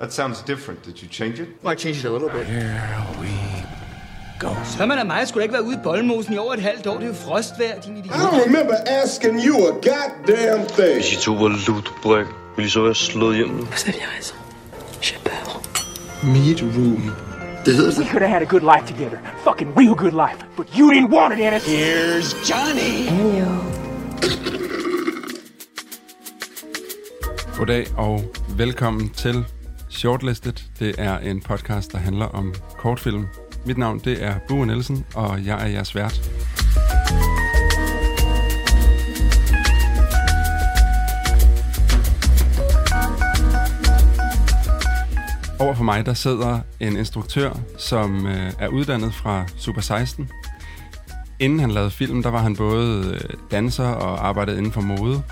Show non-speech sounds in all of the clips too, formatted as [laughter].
That sounds different. Did you change it? I changed it a little bit. Here we go. Så man af mig skulle ikke være ude i boldmosen i over et halvt år. Det er jo frostvejr, din idiot. I don't remember asking you a goddamn thing. Hvis I to var lutebræk, ville I så være slået hjem nu? Vous aviez raison. J'ai peur. Meat room. Det hedder det. could have had a good life together. Fucking real good life. But you didn't want it, Ennis. Here's Johnny. Hello. Goddag og velkommen til Shortlisted. Det er en podcast, der handler om kortfilm. Mit navn det er Bue Nielsen, og jeg er jeres vært. Over for mig der sidder en instruktør, som øh, er uddannet fra Super 16. Inden han lavede film, der var han både øh, danser og arbejdede inden for mode.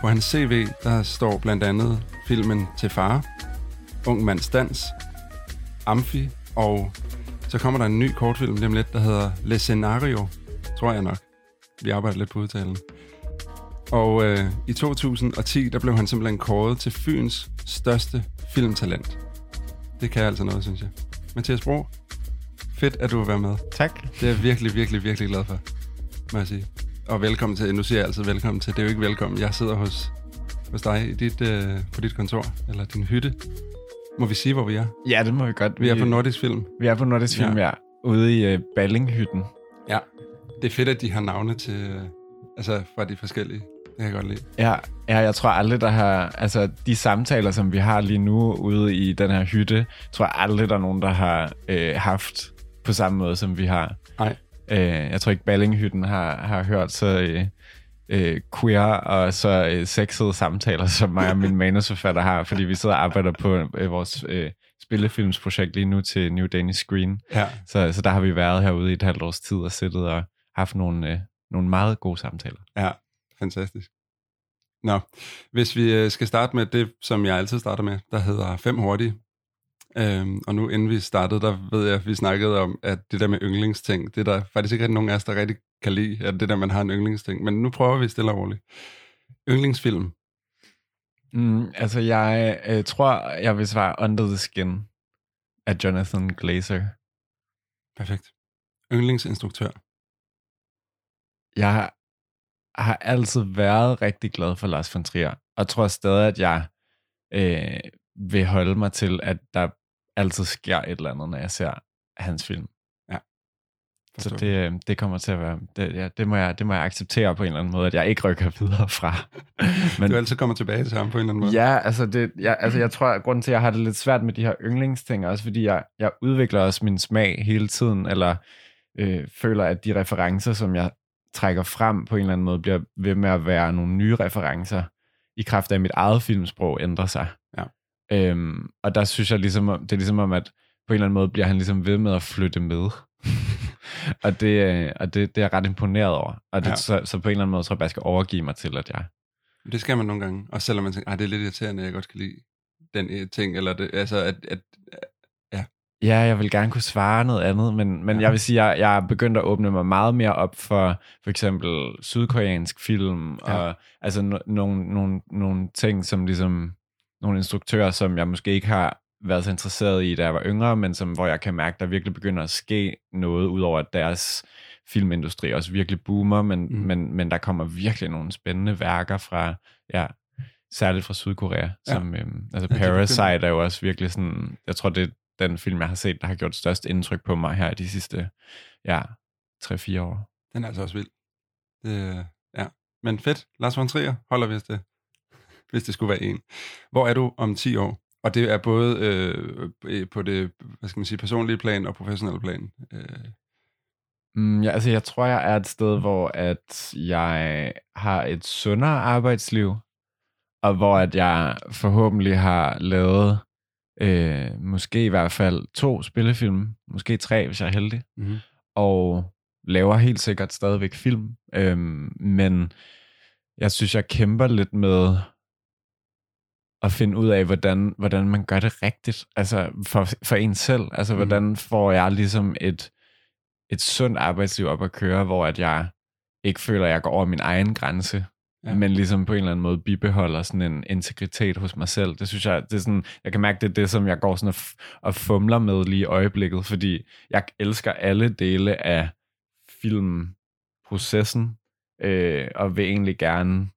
På hans CV, der står blandt andet filmen Til far, Ung mands dans, Amfi, og så kommer der en ny kortfilm lige om lidt, der hedder Le Scenario, tror jeg nok. Vi arbejder lidt på udtalen. Og øh, i 2010, der blev han simpelthen kåret til Fyns største filmtalent. Det kan altså noget, synes jeg. Mathias Bro, fedt, at du vil være med. Tak. Det er jeg virkelig, virkelig, virkelig glad for, må jeg sige. Og velkommen til, nu siger jeg altid velkommen til, det er jo ikke velkommen. Jeg sidder hos, hos dig i dit, øh, på dit kontor, eller din hytte. Må vi sige, hvor vi er? Ja, det må vi godt. Vi er på Nordisk Film. Vi er på Nordisk Film, ja. Ude i uh, Ballinghytten. Ja. Det er fedt, at de har navne til, øh, altså fra de forskellige. Det kan jeg godt lide. Ja, ja, jeg tror aldrig, der har... Altså, de samtaler, som vi har lige nu ude i den her hytte, tror jeg aldrig, der er nogen, der har øh, haft på samme måde, som vi har. Nej. Øh, jeg tror ikke, Ballinghytten har, har hørt så øh, øh, queer og så øh, sexede samtaler, som mig og min [laughs] manusforfatter har, fordi vi sidder og arbejder på øh, vores øh, spillefilmsprojekt lige nu til New Danish Screen. Ja. Så, så der har vi været herude i et halvt års tid og siddet og haft nogle, øh, nogle meget gode samtaler. Ja, fantastisk. Nå, hvis vi øh, skal starte med det, som jeg altid starter med, der hedder fem hurtige. Øhm, og nu inden vi startede, der ved jeg, at vi snakkede om, at det der med yndlingsting, det er der faktisk ikke rigtig nogen af os, der rigtig kan lide, at det der, man har en yndlingsting. Men nu prøver vi stille og roligt. Yndlingsfilm. Mm, altså, jeg øh, tror, jeg vil svare Under the Skin af Jonathan Glazer. Perfekt. Yndlingsinstruktør. Jeg har altid været rigtig glad for Lars von Trier, og tror stadig, at jeg øh, vil holde mig til, at der altid sker et eller andet, når jeg ser hans film. Så det, øh, det kommer til at være, det, ja, det, må jeg, det må jeg acceptere på en eller anden måde, at jeg ikke rykker videre fra. [laughs] Men, du altid kommer tilbage til ham på en eller anden måde. Ja, altså, det, jeg, altså jeg tror, at grunden til, at jeg har det lidt svært med de her yndlingsting, er også fordi jeg, jeg udvikler også min smag hele tiden, eller øh, føler, at de referencer, som jeg trækker frem på en eller anden måde, bliver ved med at være nogle nye referencer, i kraft af at mit eget filmsprog ændrer sig. Ja. Øhm, og der synes jeg ligesom, om- det er ligesom om, at på en eller anden måde bliver han ligesom ved med at flytte med. [laughs] og det, øh, og det, det er jeg ret imponeret over. Og det, Ja. ja. så, så på en eller anden måde tror jeg bare, jeg skal overgive mig til, at jeg... Det skal man nogle gange. Og selvom man tænker, at det er lidt irriterende, at jeg godt kan lide den øh, ting, eller det, altså, at, at, Ja, jeg vil gerne kunne svare noget andet, men, men Ja. ja. jeg vil sige, at jeg, jeg er begyndt at åbne mig meget mere op for for eksempel sydkoreansk film, Ja. og altså no- nogle, nogle, nogle ting, som ligesom nogle instruktører, som jeg måske ikke har været så interesseret i, da jeg var yngre, men som, hvor jeg kan mærke, der virkelig begynder at ske noget, udover at deres filmindustri også virkelig boomer, men, Mm. men, men der kommer virkelig nogle spændende værker fra, ja, særligt fra Sydkorea, Ja. som, øhm, altså Ja, er Parasite er jo også virkelig sådan, jeg tror, det er den film, jeg har set, der har gjort størst indtryk på mig her i de sidste, ja, 3-4 år. den er altså også vild. Det, ja. Men fedt. Lars von Trier holder vi os til, hvis det skulle være en. Hvor er du om 10 år? Og det er både øh, øh, på det hvad skal man sige, personlige plan og professionelle plan. Øh, Mm, ja, altså, jeg tror, jeg er et sted, hvor at jeg har et sundere arbejdsliv, og hvor at jeg forhåbentlig har lavet øh, måske i hvert fald to spillefilm, måske tre, hvis jeg er heldig, mm-hmm. og laver helt sikkert stadigvæk film. Øhm, men jeg synes, jeg kæmper lidt med at finde ud af, hvordan, hvordan man gør det rigtigt, altså for, for en selv. Altså, Mhm. hvordan får jeg ligesom et, et sundt arbejdsliv op at køre, hvor at jeg ikke føler, at jeg går over min egen grænse. Ja. men ligesom på en eller anden måde bibeholder sådan en integritet hos mig selv. Det synes jeg, det er sådan, jeg kan mærke, det er det, som jeg går sådan og, f- og fumler med lige i øjeblikket, fordi jeg elsker alle dele af filmprocessen, øh, og vil egentlig gerne,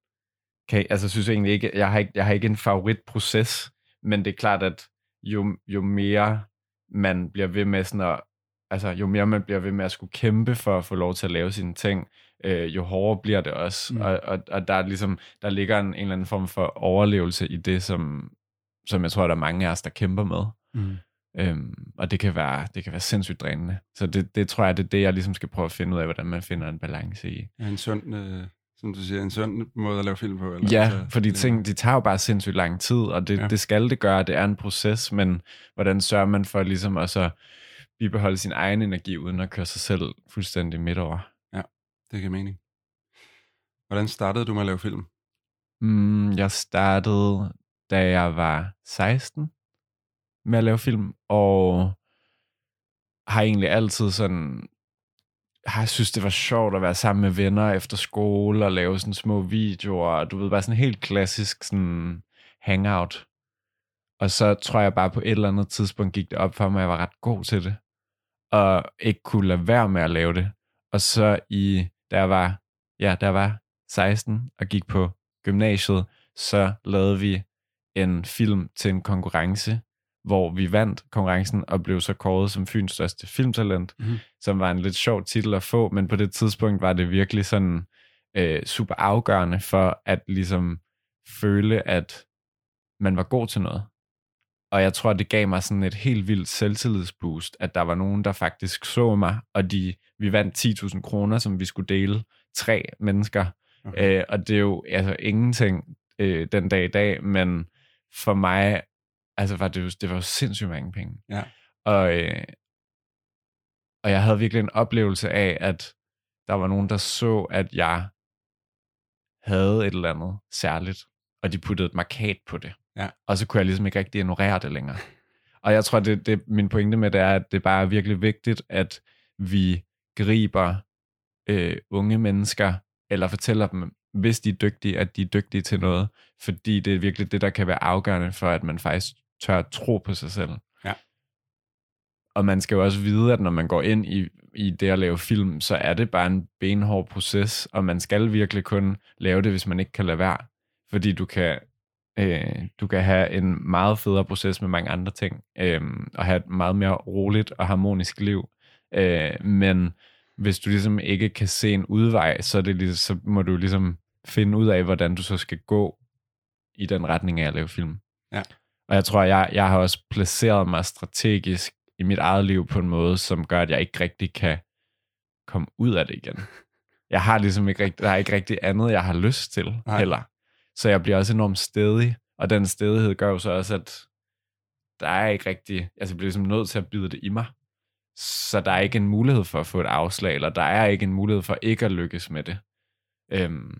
kan, altså synes jeg egentlig ikke, jeg har ikke, jeg har ikke en favoritproces, men det er klart, at jo, jo mere man bliver ved med sådan at, altså jo mere man bliver ved med at skulle kæmpe for at få lov til at lave sine ting, øh, jo hårdere bliver det også. Mm. Og, og, og der er ligesom, der ligger en, en eller anden form for overlevelse i det, som, som jeg tror, der er mange af os, der kæmper med. Mm. Øhm, og det kan være, det kan være sindssygt drænende. Så det, det tror jeg, det er det, jeg ligesom skal prøve at finde ud af, hvordan man finder en balance i. Ja, en sund, øh, som du siger, en sund måde at lave film på. Eller? Ja, Altså, fordi det- ting, de tager jo bare sindssygt lang tid, og det, ja. Ja. det skal det gøre, det er en proces, men hvordan sørger man for ligesom at så bibeholde sin egen energi, uden at køre sig selv fuldstændig midt over? Det giver mening. Hvordan startede du med at lave film? Mm, jeg startede, da jeg var 16 med at lave film, og har egentlig altid sådan, har synes det var sjovt at være sammen med venner efter skole og lave sådan små videoer, du ved, bare sådan helt klassisk sådan hangout. Og så tror jeg bare på et eller andet tidspunkt gik det op for mig, at jeg var ret god til det, og ikke kunne lade være med at lave det. Og så i, da jeg var, ja, der var 16 og gik på gymnasiet, så lavede vi en film til en konkurrence, hvor vi vandt konkurrencen og blev så kåret som Fyns største filmtalent, Mhm. som var en lidt sjov titel at få, men på det tidspunkt var det virkelig sådan øh, super afgørende for at ligesom føle, at man var god til noget. Og jeg tror, det gav mig sådan et helt vildt selvtillidsboost, at der var nogen, der faktisk så mig, og de, vi vandt 10.000 kroner, som vi skulle dele tre mennesker. Okay. Øh, og det er jo altså ingenting øh, den dag i dag, men for mig, altså var det jo, det var jo sindssygt mange penge. Ja. Og, øh, og jeg havde virkelig en oplevelse af, at der var nogen, der så, at jeg havde et eller andet særligt, og de puttede et markat på det. Ja. Og så kunne jeg ligesom ikke rigtig ignorere det længere. Og jeg tror, det, det min pointe med det er, at det bare er virkelig vigtigt, at vi griber øh, unge mennesker, eller fortæller dem, hvis de er dygtige, at de er dygtige til noget, fordi det er virkelig det, der kan være afgørende for, at man faktisk tør at tro på sig selv. Ja. Og man skal jo også vide, at når man går ind i, i det at lave film, så er det bare en benhård proces, og man skal virkelig kun lave det, hvis man ikke kan lade være. Fordi du kan, øh, du kan have en meget federe proces med mange andre ting, øh, og have et meget mere roligt og harmonisk liv. Øh, men hvis du ligesom ikke kan se en udvej, så, er det ligesom, så må du ligesom finde ud af, hvordan du så skal gå i den retning af at lave film. Ja. Og jeg tror, jeg, jeg har også placeret mig strategisk i mit eget liv på en måde, som gør, at jeg ikke rigtig kan komme ud af det igen. [laughs] Jeg har ligesom ikke rigtig, der er ikke rigtig andet, jeg har lyst til Nej. heller. Så jeg bliver også enormt stedig, og den stedighed gør jo så også, at der er ikke rigtig, altså jeg bliver ligesom nødt til at bide det i mig. Så der er ikke en mulighed for at få et afslag, eller der er ikke en mulighed for ikke at lykkes med det. Øhm,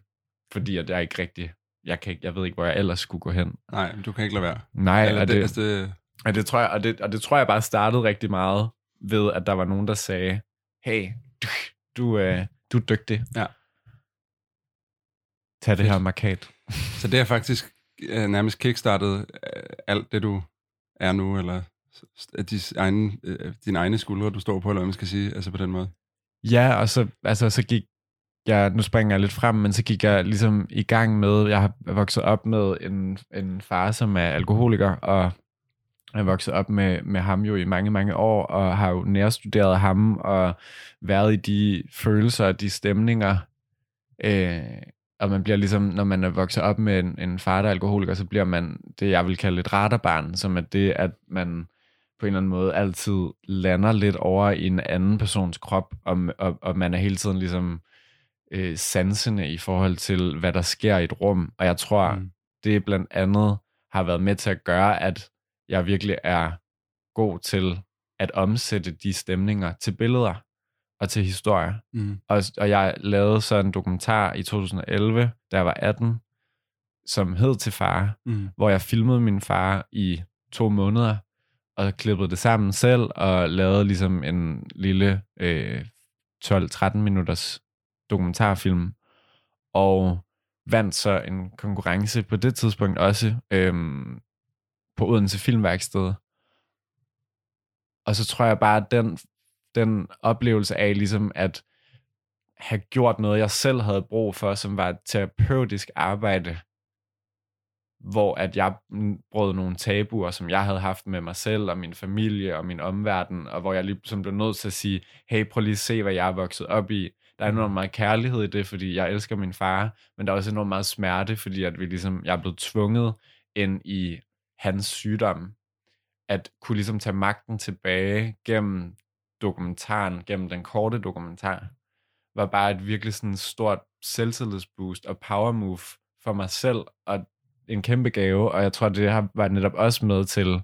fordi at jeg ikke rigtig, jeg, kan ikke, jeg ved ikke, hvor jeg ellers skulle gå hen. Nej, du kan ikke lade være. Nej, Eller og det, det, altså det, og det, tror jeg, og, det, og det tror jeg bare startede rigtig meget ved, at der var nogen, der sagde, hey, du, du, øh, du er dygtig. Ja. Tag det her markat. så det er faktisk øh, nærmest kickstartet øh, alt det, du er nu, eller de egne, øh, dine egne skuldre, du står på, eller hvad man skal sige, altså på den måde. Ja, og så, altså, så gik jeg, nu springer jeg lidt frem, men så gik jeg ligesom i gang med, jeg har vokset op med en, en far, som er alkoholiker, og jeg er vokset op med, med ham jo i mange, mange år, og har jo nærstuderet ham, og været i de følelser og de stemninger. Øh, og man bliver ligesom, når man er vokset op med en, en far, der er alkoholiker, så bliver man det, jeg vil kalde et radarbarn, som er det, at man på en eller anden måde altid lander lidt over i en anden persons krop, og, og, og man er hele tiden ligesom øh, sansende i forhold til, hvad der sker i et rum. Og jeg tror, Mm. mm. det blandt andet har været med til at gøre, at jeg virkelig er god til at omsætte de stemninger til billeder og til historier. Mm. Og, og jeg lavede så en dokumentar i 2011, da jeg var 18, som hed Til far, Mm. hvor jeg filmede min far i to måneder, og klippede det sammen selv, og lavede ligesom en lille øh, 12-13 minutters dokumentarfilm. Og vandt så en konkurrence på det tidspunkt også øhm, på Odense Filmværksted. Og så tror jeg bare, at den, den oplevelse af ligesom at have gjort noget, jeg selv havde brug for, som var et terapeutisk arbejde, hvor at jeg brød nogle tabuer, som jeg havde haft med mig selv og min familie og min omverden, og hvor jeg ligesom blev nødt til at sige, hey, prøv lige at se, hvad jeg er vokset op i. Der er enormt meget kærlighed i det, fordi jeg elsker min far, men der er også enormt meget smerte, fordi at vi ligesom, jeg er blevet tvunget ind i hans sygdom, at kunne ligesom tage magten tilbage gennem dokumentaren, gennem den korte dokumentar, var bare et virkelig sådan stort selvtillidsboost og power move for mig selv, og en kæmpe gave, og jeg tror, det har var netop også med til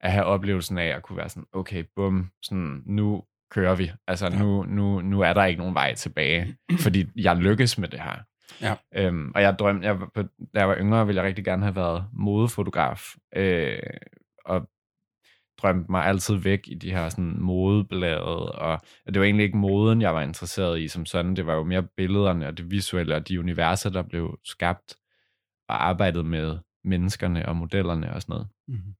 at have oplevelsen af at kunne være sådan, okay, bum, sådan, nu kører vi. Altså, nu, nu, nu er der ikke nogen vej tilbage, [clears throat] fordi jeg lykkes med det her. Ja. Øhm, og jeg drømte, jeg, da jeg var yngre, ville jeg rigtig gerne have været modefotograf, øh, og drømte mig altid væk i de her sådan modeblade, og, og det var egentlig ikke moden, jeg var interesseret i som sådan, det var jo mere billederne og det visuelle og de universer, der blev skabt og arbejdet med menneskerne og modellerne og sådan noget. Mm-hmm.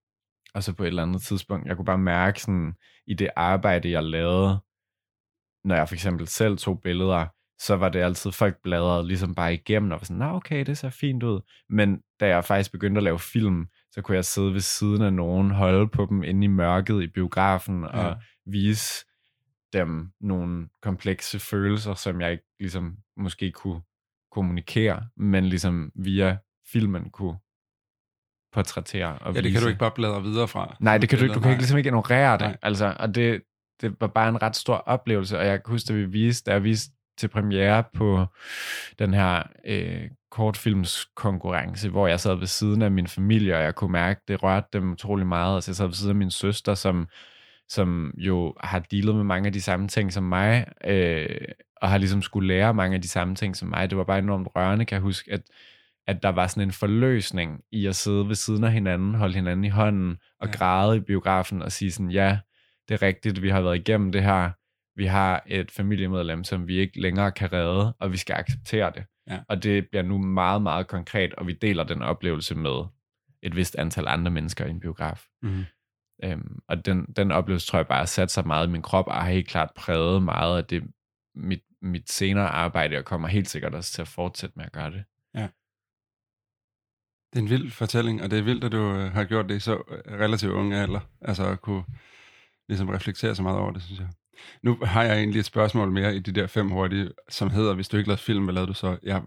Og så på et eller andet tidspunkt, jeg kunne bare mærke sådan, i det arbejde, jeg lavede, når jeg for eksempel selv tog billeder, så var det altid, folk bladrede ligesom bare igennem, og var sådan, nah, okay, det ser fint ud. Men da jeg faktisk begyndte at lave film, så kunne jeg sidde ved siden af nogen, holde på dem inde i mørket i biografen, ja. og vise dem nogle komplekse følelser, som jeg ikke ligesom måske kunne kommunikere, men ligesom via filmen kunne portrættere og Ja, det vise. kan du ikke bare bladre videre fra. Nej, det kan du ikke. Du kan ikke ligesom ikke ignorere det. Nej. Altså, og det, det var bare en ret stor oplevelse, og jeg kan huske, da vi viste, da jeg viste til premiere på den her øh, kortfilmskonkurrence, hvor jeg sad ved siden af min familie, og jeg kunne mærke, det rørte dem utrolig meget. Altså, jeg sad ved siden af min søster, som, som jo har dealet med mange af de samme ting som mig, øh, og har ligesom skulle lære mange af de samme ting som mig. Det var bare enormt rørende, kan jeg huske, at at der var sådan en forløsning i at sidde ved siden af hinanden, holde hinanden i hånden og Ja. græde i biografen og sige sådan, ja, det er rigtigt, vi har været igennem det her. Vi har et familiemedlem, som vi ikke længere kan redde, og vi skal acceptere det. Ja. Og det bliver nu meget, meget konkret, og vi deler den oplevelse med et vist antal andre mennesker i en biograf. Mhm. Øhm, og den, den oplevelse tror jeg bare har sat sig meget i min krop, og har helt klart præget meget af det, mit, mit senere arbejde, og kommer helt sikkert også til at fortsætte med at gøre det. Det er en vild fortælling, og det er vildt, at du øh, har gjort det i så øh, relativt unge alder. Altså at kunne ligesom reflektere så meget over det, synes jeg. Nu har jeg egentlig et spørgsmål mere i de der fem hurtige, som hedder, hvis du ikke lavede film, hvad lavede du så? Jeg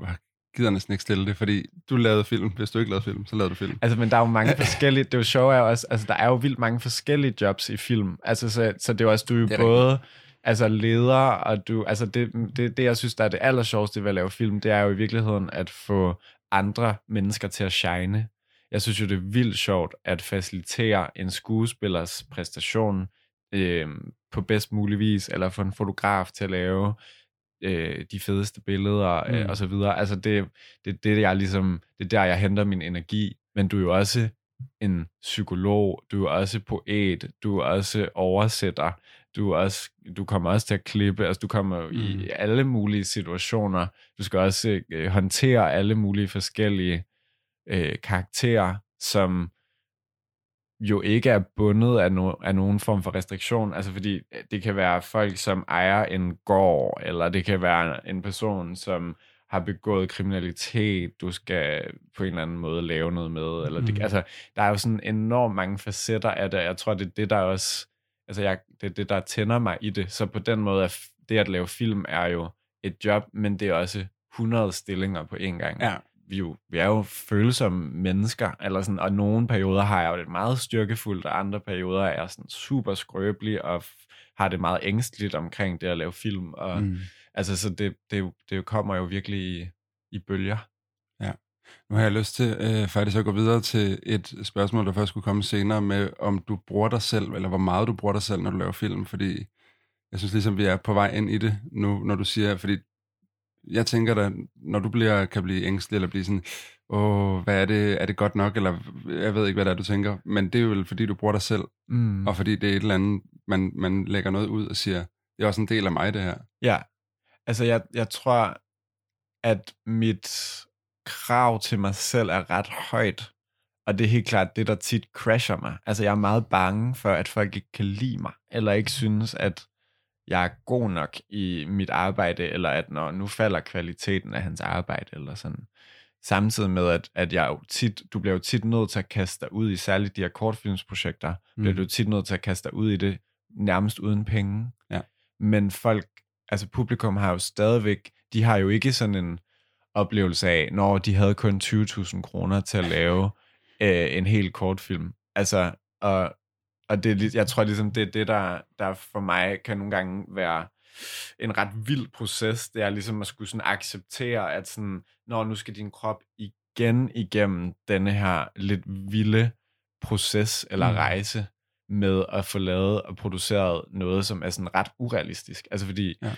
gider næsten ikke stille det, fordi du lavede film. Hvis du ikke lavede film, så lavede du film. Altså, men der er jo mange [laughs] forskellige, det er jo sjovt er jo også, altså der er jo vildt mange forskellige jobs i film. Altså, så, så det er jo også, du er jo Det er både altså leder, og du, altså det, det, det, jeg synes, der er det aller sjoveste ved at lave film, det er jo i virkeligheden at få andre mennesker til at shine. Jeg synes jo, det er vildt sjovt at facilitere en skuespillers præstation øh, på bedst mulig vis, eller få en fotograf til at lave øh, de fedeste billeder øh, Mm. og så videre. Altså det, det, det, jeg ligesom, det er der, jeg henter min energi. Men du er jo også en psykolog, du er også poet, du er også oversætter, du, også, du kommer også til at klippe, altså du kommer Mm. i alle mulige situationer, du skal også øh, håndtere alle mulige forskellige øh, karakterer, som jo ikke er bundet af, no, af nogen form for restriktion. Altså fordi øh, det kan være folk, som ejer en gård, eller det kan være en person, som har begået kriminalitet, du skal på en eller anden måde lave noget med. Eller det, Mm. altså, der er jo sådan enormt mange facetter af det, jeg tror, det er det, der også, altså jeg, det er det, der tænder mig i det. Så på den måde, er det at lave film er jo et job, men det er også 100 stillinger på én gang Ja. vi, er jo, vi er jo følsomme mennesker, eller sådan, og nogle perioder har jeg jo det meget styrkefuldt, og andre perioder er jeg sådan super skrøbelig, og har det meget ængstligt omkring det at lave film, og Mm. altså, så det, det, det kommer jo virkelig i, i bølger. Nu har jeg lyst til øh, faktisk at gå videre til et spørgsmål, der først skulle komme senere med, om du bruger dig selv, eller hvor meget du bruger dig selv, når du laver film, fordi jeg synes ligesom, vi er på vej ind i det nu, når du siger, fordi jeg tænker da, når du bliver, kan blive ængstelig, eller blive sådan, åh, hvad er det, er det godt nok, eller jeg ved ikke, hvad det er, du tænker, men det er jo vel, fordi du bruger dig selv, Mm. og fordi det er et eller andet, man, man lægger noget ud og siger, det er også en del af mig, det her. Ja, altså jeg, jeg tror, at mit krav til mig selv er ret højt. Og det er helt klart det, der tit crasher mig. Altså, jeg er meget bange for, at folk ikke kan lide mig, eller ikke synes, at jeg er god nok i mit arbejde, eller at når nu falder kvaliteten af hans arbejde, eller sådan. Samtidig med, at, at jeg jo tit, du bliver jo tit nødt til at kaste dig ud i, særligt de her kortfilmsprojekter, mm. bliver du tit nødt til at kaste dig ud i det nærmest uden penge. Ja. Men folk, altså publikum har jo stadigvæk, de har jo ikke sådan en oplevelse af, når de havde kun 20.000 kroner til at lave øh, en hel kortfilm. Altså, og, og det, jeg tror ligesom, det er det, der, der for mig kan nogle gange være en ret vild proces. Det er ligesom at skulle sådan acceptere, at sådan, når nu skal din krop igen igennem denne her lidt vilde proces eller Mm. rejse med at få lavet og produceret noget, som er sådan ret urealistisk. Altså fordi Ja.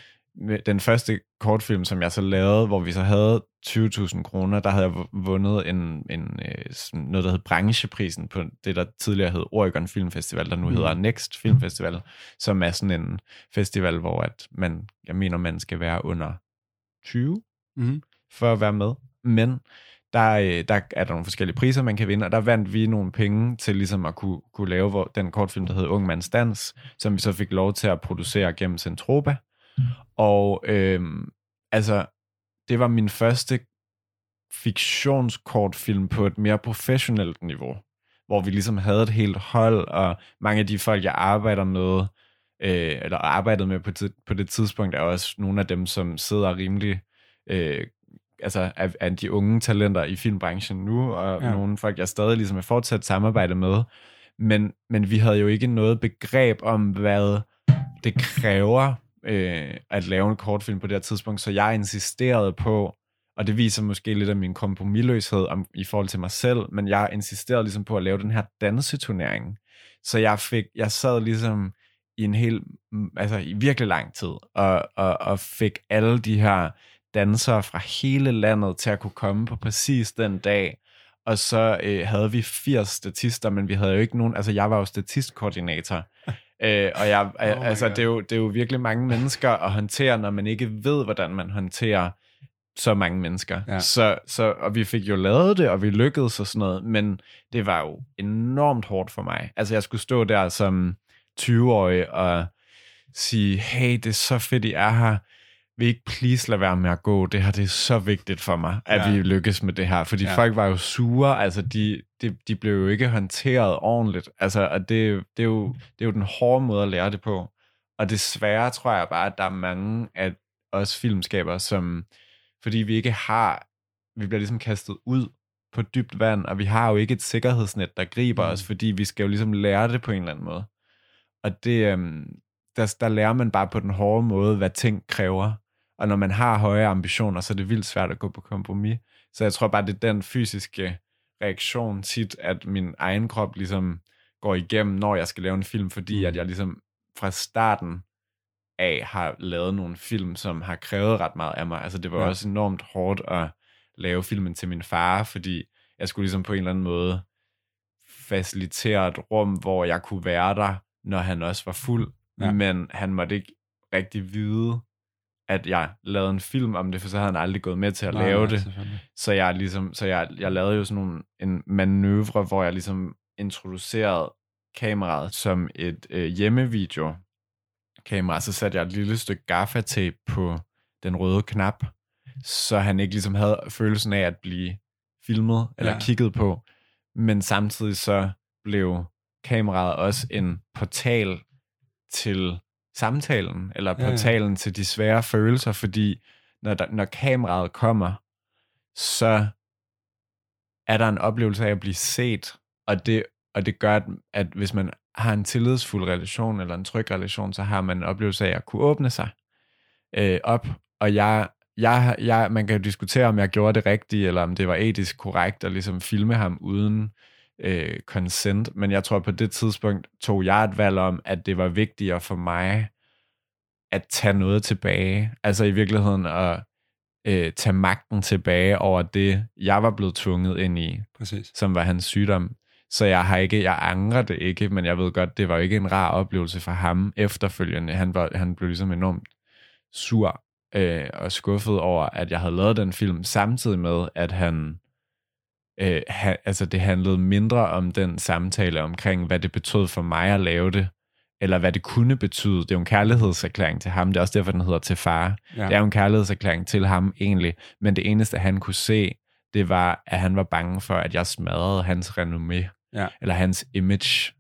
Den første kortfilm, som jeg så lavede, hvor vi så havde 20.000 kroner, der havde jeg vu- vundet en, en, øh, noget, der hed brancheprisen på det, der tidligere hed Oregon Filmfestival, der nu Mm. hedder Next Filmfestival, som er sådan en festival, hvor at man, jeg mener, man skal være under 20 Mhm. for at være med. Men der, øh, der er der nogle forskellige priser, man kan vinde, og der vandt vi nogle penge til ligesom at kunne, kunne lave den kortfilm, der hed Ung Mands Dans, som vi så fik lov til at producere gennem Centropa. Og øhm, altså, det var min første fiktionskortfilm på et mere professionelt niveau, hvor vi ligesom havde et helt hold, og mange af de folk, jeg arbejder med, øh, eller arbejdede med på, på det tidspunkt, er også nogle af dem, som sidder rimelig, øh, altså af, af de unge talenter i filmbranchen nu, og ja. nogle folk, jeg stadig ligesom er fortsat samarbejde med. Men, men vi havde jo ikke noget begreb om, hvad det kræver øh, at lave en kortfilm på det her tidspunkt, så jeg insisterede på, og det viser måske lidt af min kompromilløshed om, i forhold til mig selv, men jeg insisterede ligesom på at lave den her danseturnering. Så jeg fik, jeg sad ligesom i en hel, mm, altså i virkelig lang tid, og, og, og fik alle de her dansere fra hele landet til at kunne komme på præcis den dag, og så øh, havde vi 80 statister, men vi havde jo ikke nogen, altså jeg var jo statistkoordinator, øh, og jeg, Oh altså God. det er, jo, det er jo virkelig mange mennesker at håndtere, når man ikke ved, hvordan man håndterer så mange mennesker. Ja. Så, så, og vi fik jo lavet det, og vi lykkedes og sådan noget, men det var jo enormt hårdt for mig. Altså jeg skulle stå der som 20-årig og sige, hey, det er så fedt, I er her. Vil ikke please lade være med at gå? Det her det er så vigtigt for mig, at Ja. vi lykkes med det her. Fordi ja. folk var jo sure, altså de, de, de blev jo ikke håndteret ordentligt. Altså, og det, det, er jo, det er jo den hårde måde at lære det på. Og desværre tror jeg bare, at der er mange af os filmskaber, som, fordi vi ikke har, vi bliver ligesom kastet ud på dybt vand, og vi har jo ikke et sikkerhedsnet, der griber Mm. os, fordi vi skal jo ligesom lære det på en eller anden måde. Og det, øhm, der, der lærer man bare på den hårde måde, hvad ting kræver. Og når man har høje ambitioner, så er det vildt svært at gå på kompromis. Så jeg tror bare, det er den fysiske reaktion tit, at min egen krop ligesom går igennem, når jeg skal lave en film, fordi Mm. at jeg ligesom fra starten af har lavet nogle film, som har krævet ret meget af mig. Altså det var Ja. også enormt hårdt at lave filmen til min far, fordi jeg skulle ligesom på en eller anden måde facilitere et rum, hvor jeg kunne være der, når han også var fuld. Ja. Men han måtte ikke rigtig vide, at jeg lavede en film om det, for så havde han aldrig gået med til at Nej, lave nej, det. Så jeg ligesom, så jeg, jeg lavede jo sådan nogle, en manøvre, hvor jeg ligesom introducerede kameraet som et øh, hjemmevideo kamera, så satte jeg et lille stykke gaffatape på den røde knap, så han ikke ligesom havde følelsen af at blive filmet eller ja. kigget på. Men samtidig så blev kameraet også en portal til samtalen, eller Ja, ja. portalen til de svære følelser, fordi når, der, når kameraet kommer, så er der en oplevelse af at blive set, og det, og det gør, at, at hvis man har en tillidsfuld relation, eller en tryg relation, så har man en oplevelse af at kunne åbne sig øh, op, og jeg, jeg, jeg, man kan jo diskutere, om jeg gjorde det rigtigt, eller om det var etisk korrekt at ligesom filme ham uden øh, consent, men jeg tror på det tidspunkt tog jeg et valg om, at det var vigtigere for mig at tage noget tilbage, altså i virkeligheden at øh, tage magten tilbage over det, jeg var blevet tvunget ind i, Præcis. som var hans sygdom. Så jeg har ikke, jeg angrer det ikke, men jeg ved godt, det var ikke en rar oplevelse for ham efterfølgende. Han, var, han blev ligesom enormt sur øh, og skuffet over, at jeg havde lavet den film, samtidig med, at han, øh, ha, altså det handlede mindre om den samtale omkring, hvad det betød for mig at lave det, eller hvad det kunne betyde. Det er jo en kærlighedserklæring til ham. Det er også derfor, den hedder til far. Ja. Det er jo en kærlighedserklæring til ham egentlig. Men det eneste, han kunne se, det var, at han var bange for, at jeg smadrede hans renommé. Ja. Eller hans image.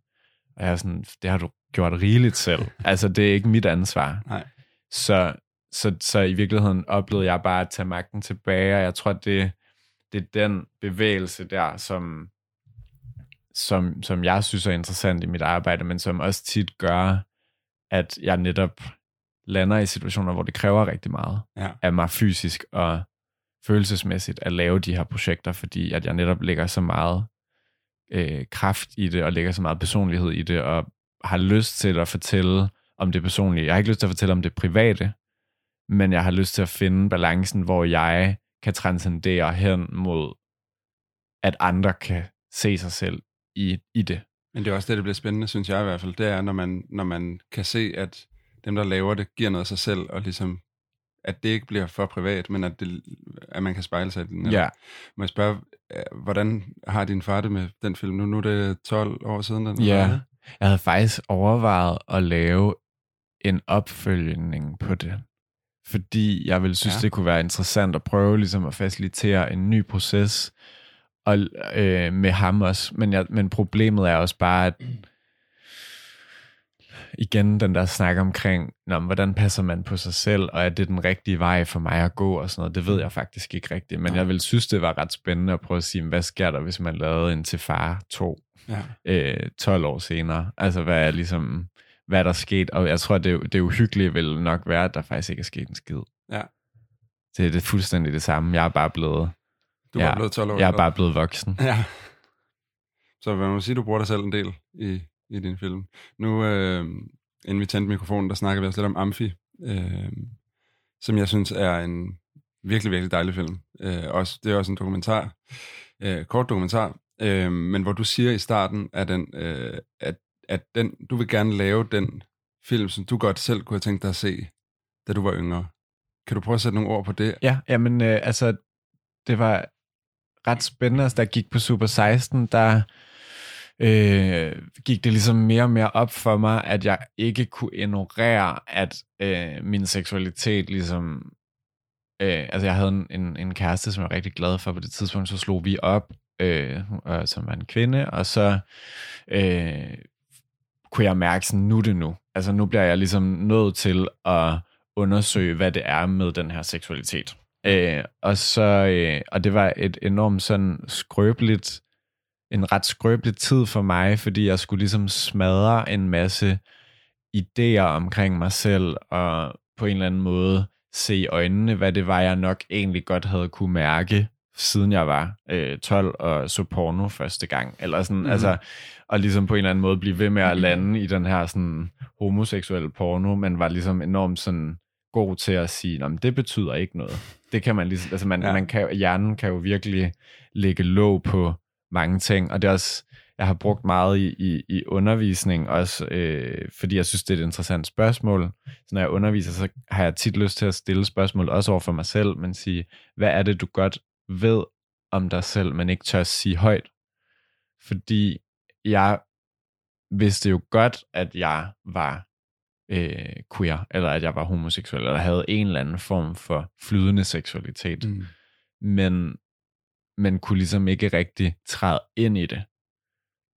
Og jeg er sådan, det har du gjort rigeligt selv. [laughs] altså, det er ikke mit ansvar. Nej. Så, så, så i virkeligheden oplevede jeg bare at tage magten tilbage, og jeg tror, det, det er den bevægelse der, som, som, som jeg synes er interessant i mit arbejde, men som også tit gør, at jeg netop lander i situationer, hvor det kræver rigtig meget Ja. af mig fysisk og følelsesmæssigt at lave de her projekter, fordi at jeg netop lægger så meget øh, kraft i det, og lægger så meget personlighed i det, og har lyst til at fortælle om det personlige. Jeg har ikke lyst til at fortælle om det private, men jeg har lyst til at finde balancen, hvor jeg kan transcendere hen mod, at andre kan se sig selv i, i det. Men det er også det, der bliver spændende, synes jeg i hvert fald. Det er, når man, når man kan se, at dem, der laver det, giver noget af sig selv, og ligesom, at det ikke bliver for privat, men at, det, at man kan spejle sig i den. Ja. Må jeg spørge, øh, hvordan har din far det med den film nu? Nu er det 12 år siden, den Ja, var, jeg havde faktisk overvejet at lave en opfølgning på det. Fordi jeg ville synes, Ja. ja. det kunne være interessant at prøve ligesom at facilitere en ny proces og, øh, med ham også. Men, jeg, men problemet er også bare, at igen den der snak omkring, Nå, hvordan passer man på sig selv, og er det den rigtige vej for mig at gå og sådan noget, det ved jeg faktisk ikke rigtigt. Men jeg vil synes, det var ret spændende at prøve at sige, hvad sker der, hvis man lavede en til far 2 Ja. øh, 12 år senere. Altså, hvad er ligesom, hvad er der sket? Og jeg tror, det, det uhyggelige vil nok være, at der faktisk ikke er sket en skid. Ja. Det er det fuldstændig det samme. Jeg er bare blevet, Du jeg, var blevet 12 år. jeg er bare blevet voksen. Ja. Så man må sige, du bruger dig selv en del i, i din film. Nu, øh, inden vi tændte mikrofonen, der snakker vi også lidt om Amfi, øh, som jeg synes er en virkelig, virkelig dejlig film. Øh, også, det er også en dokumentar, øh, kort dokumentar, øh, men hvor du siger i starten, at, den, øh, at, at den, du vil gerne lave den film, som du godt selv kunne have tænkt dig at se, da du var yngre. Kan du prøve at sætte nogle ord på det? Ja, jamen, øh, altså, det var ret spændende. Altså, da jeg gik på Super 16, der øh, gik det ligesom mere og mere op for mig, at jeg ikke kunne ignorere, at øh, min seksualitet ligesom... Øh, altså, jeg havde en, en, en kæreste, som jeg var rigtig glad for på det tidspunkt, så slog vi op, øh, øh som var en kvinde, og så øh, kunne jeg mærke sådan, nu det nu. Altså, nu bliver jeg ligesom nødt til at undersøge, hvad det er med den her seksualitet. Øh, og så, øh, og det var et enormt sådan skrøbeligt, en ret skrøbelig tid for mig, fordi jeg skulle ligesom smadre en masse idéer omkring mig selv, og på en eller anden måde se i øjnene, hvad det var, jeg nok egentlig godt havde kunne mærke, siden jeg var øh, 12 og så porno første gang. Eller sådan, Mhm. mm. altså, og ligesom på en eller anden måde blive ved med at lande i den her sådan homoseksuelle porno, men var ligesom enormt sådan god til at sige, at det betyder ikke noget. Det kan man ligesom, altså man, ja. man kan, hjernen kan jo virkelig lægge låg på mange ting, og det er også, jeg har brugt meget i, i, i undervisning også, øh, fordi jeg synes, det er et interessant spørgsmål. Så når jeg underviser, så har jeg tit lyst til at stille spørgsmål, også over for mig selv, men sige, hvad er det, du godt ved om dig selv, men ikke tør at sige højt? Fordi jeg vidste jo godt, at jeg var øh, queer, eller at jeg var homoseksuel, eller havde en eller anden form for flydende seksualitet. Mm. Men, men kunne ligesom ikke rigtig træde ind i det.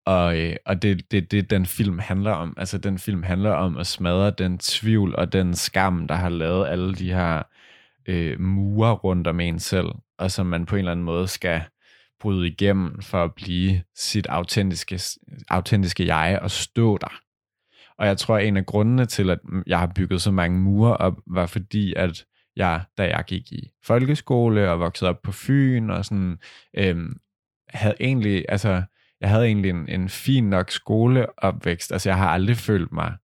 Og, øh, og det, det, det den film handler om. Altså den film handler om at smadre den tvivl og den skam, der har lavet alle de her øh, mure rundt om en selv, og som man på en eller anden måde skal bryde igennem for at blive sit autentiske, autentiske jeg og stå der. Og jeg tror, at en af grundene til, at jeg har bygget så mange mure op, var fordi, at jeg, da jeg gik i folkeskole og voksede op på Fyn og sådan, øhm, havde egentlig, altså, jeg havde egentlig en, en fin nok skoleopvækst. Altså, jeg har aldrig følt mig,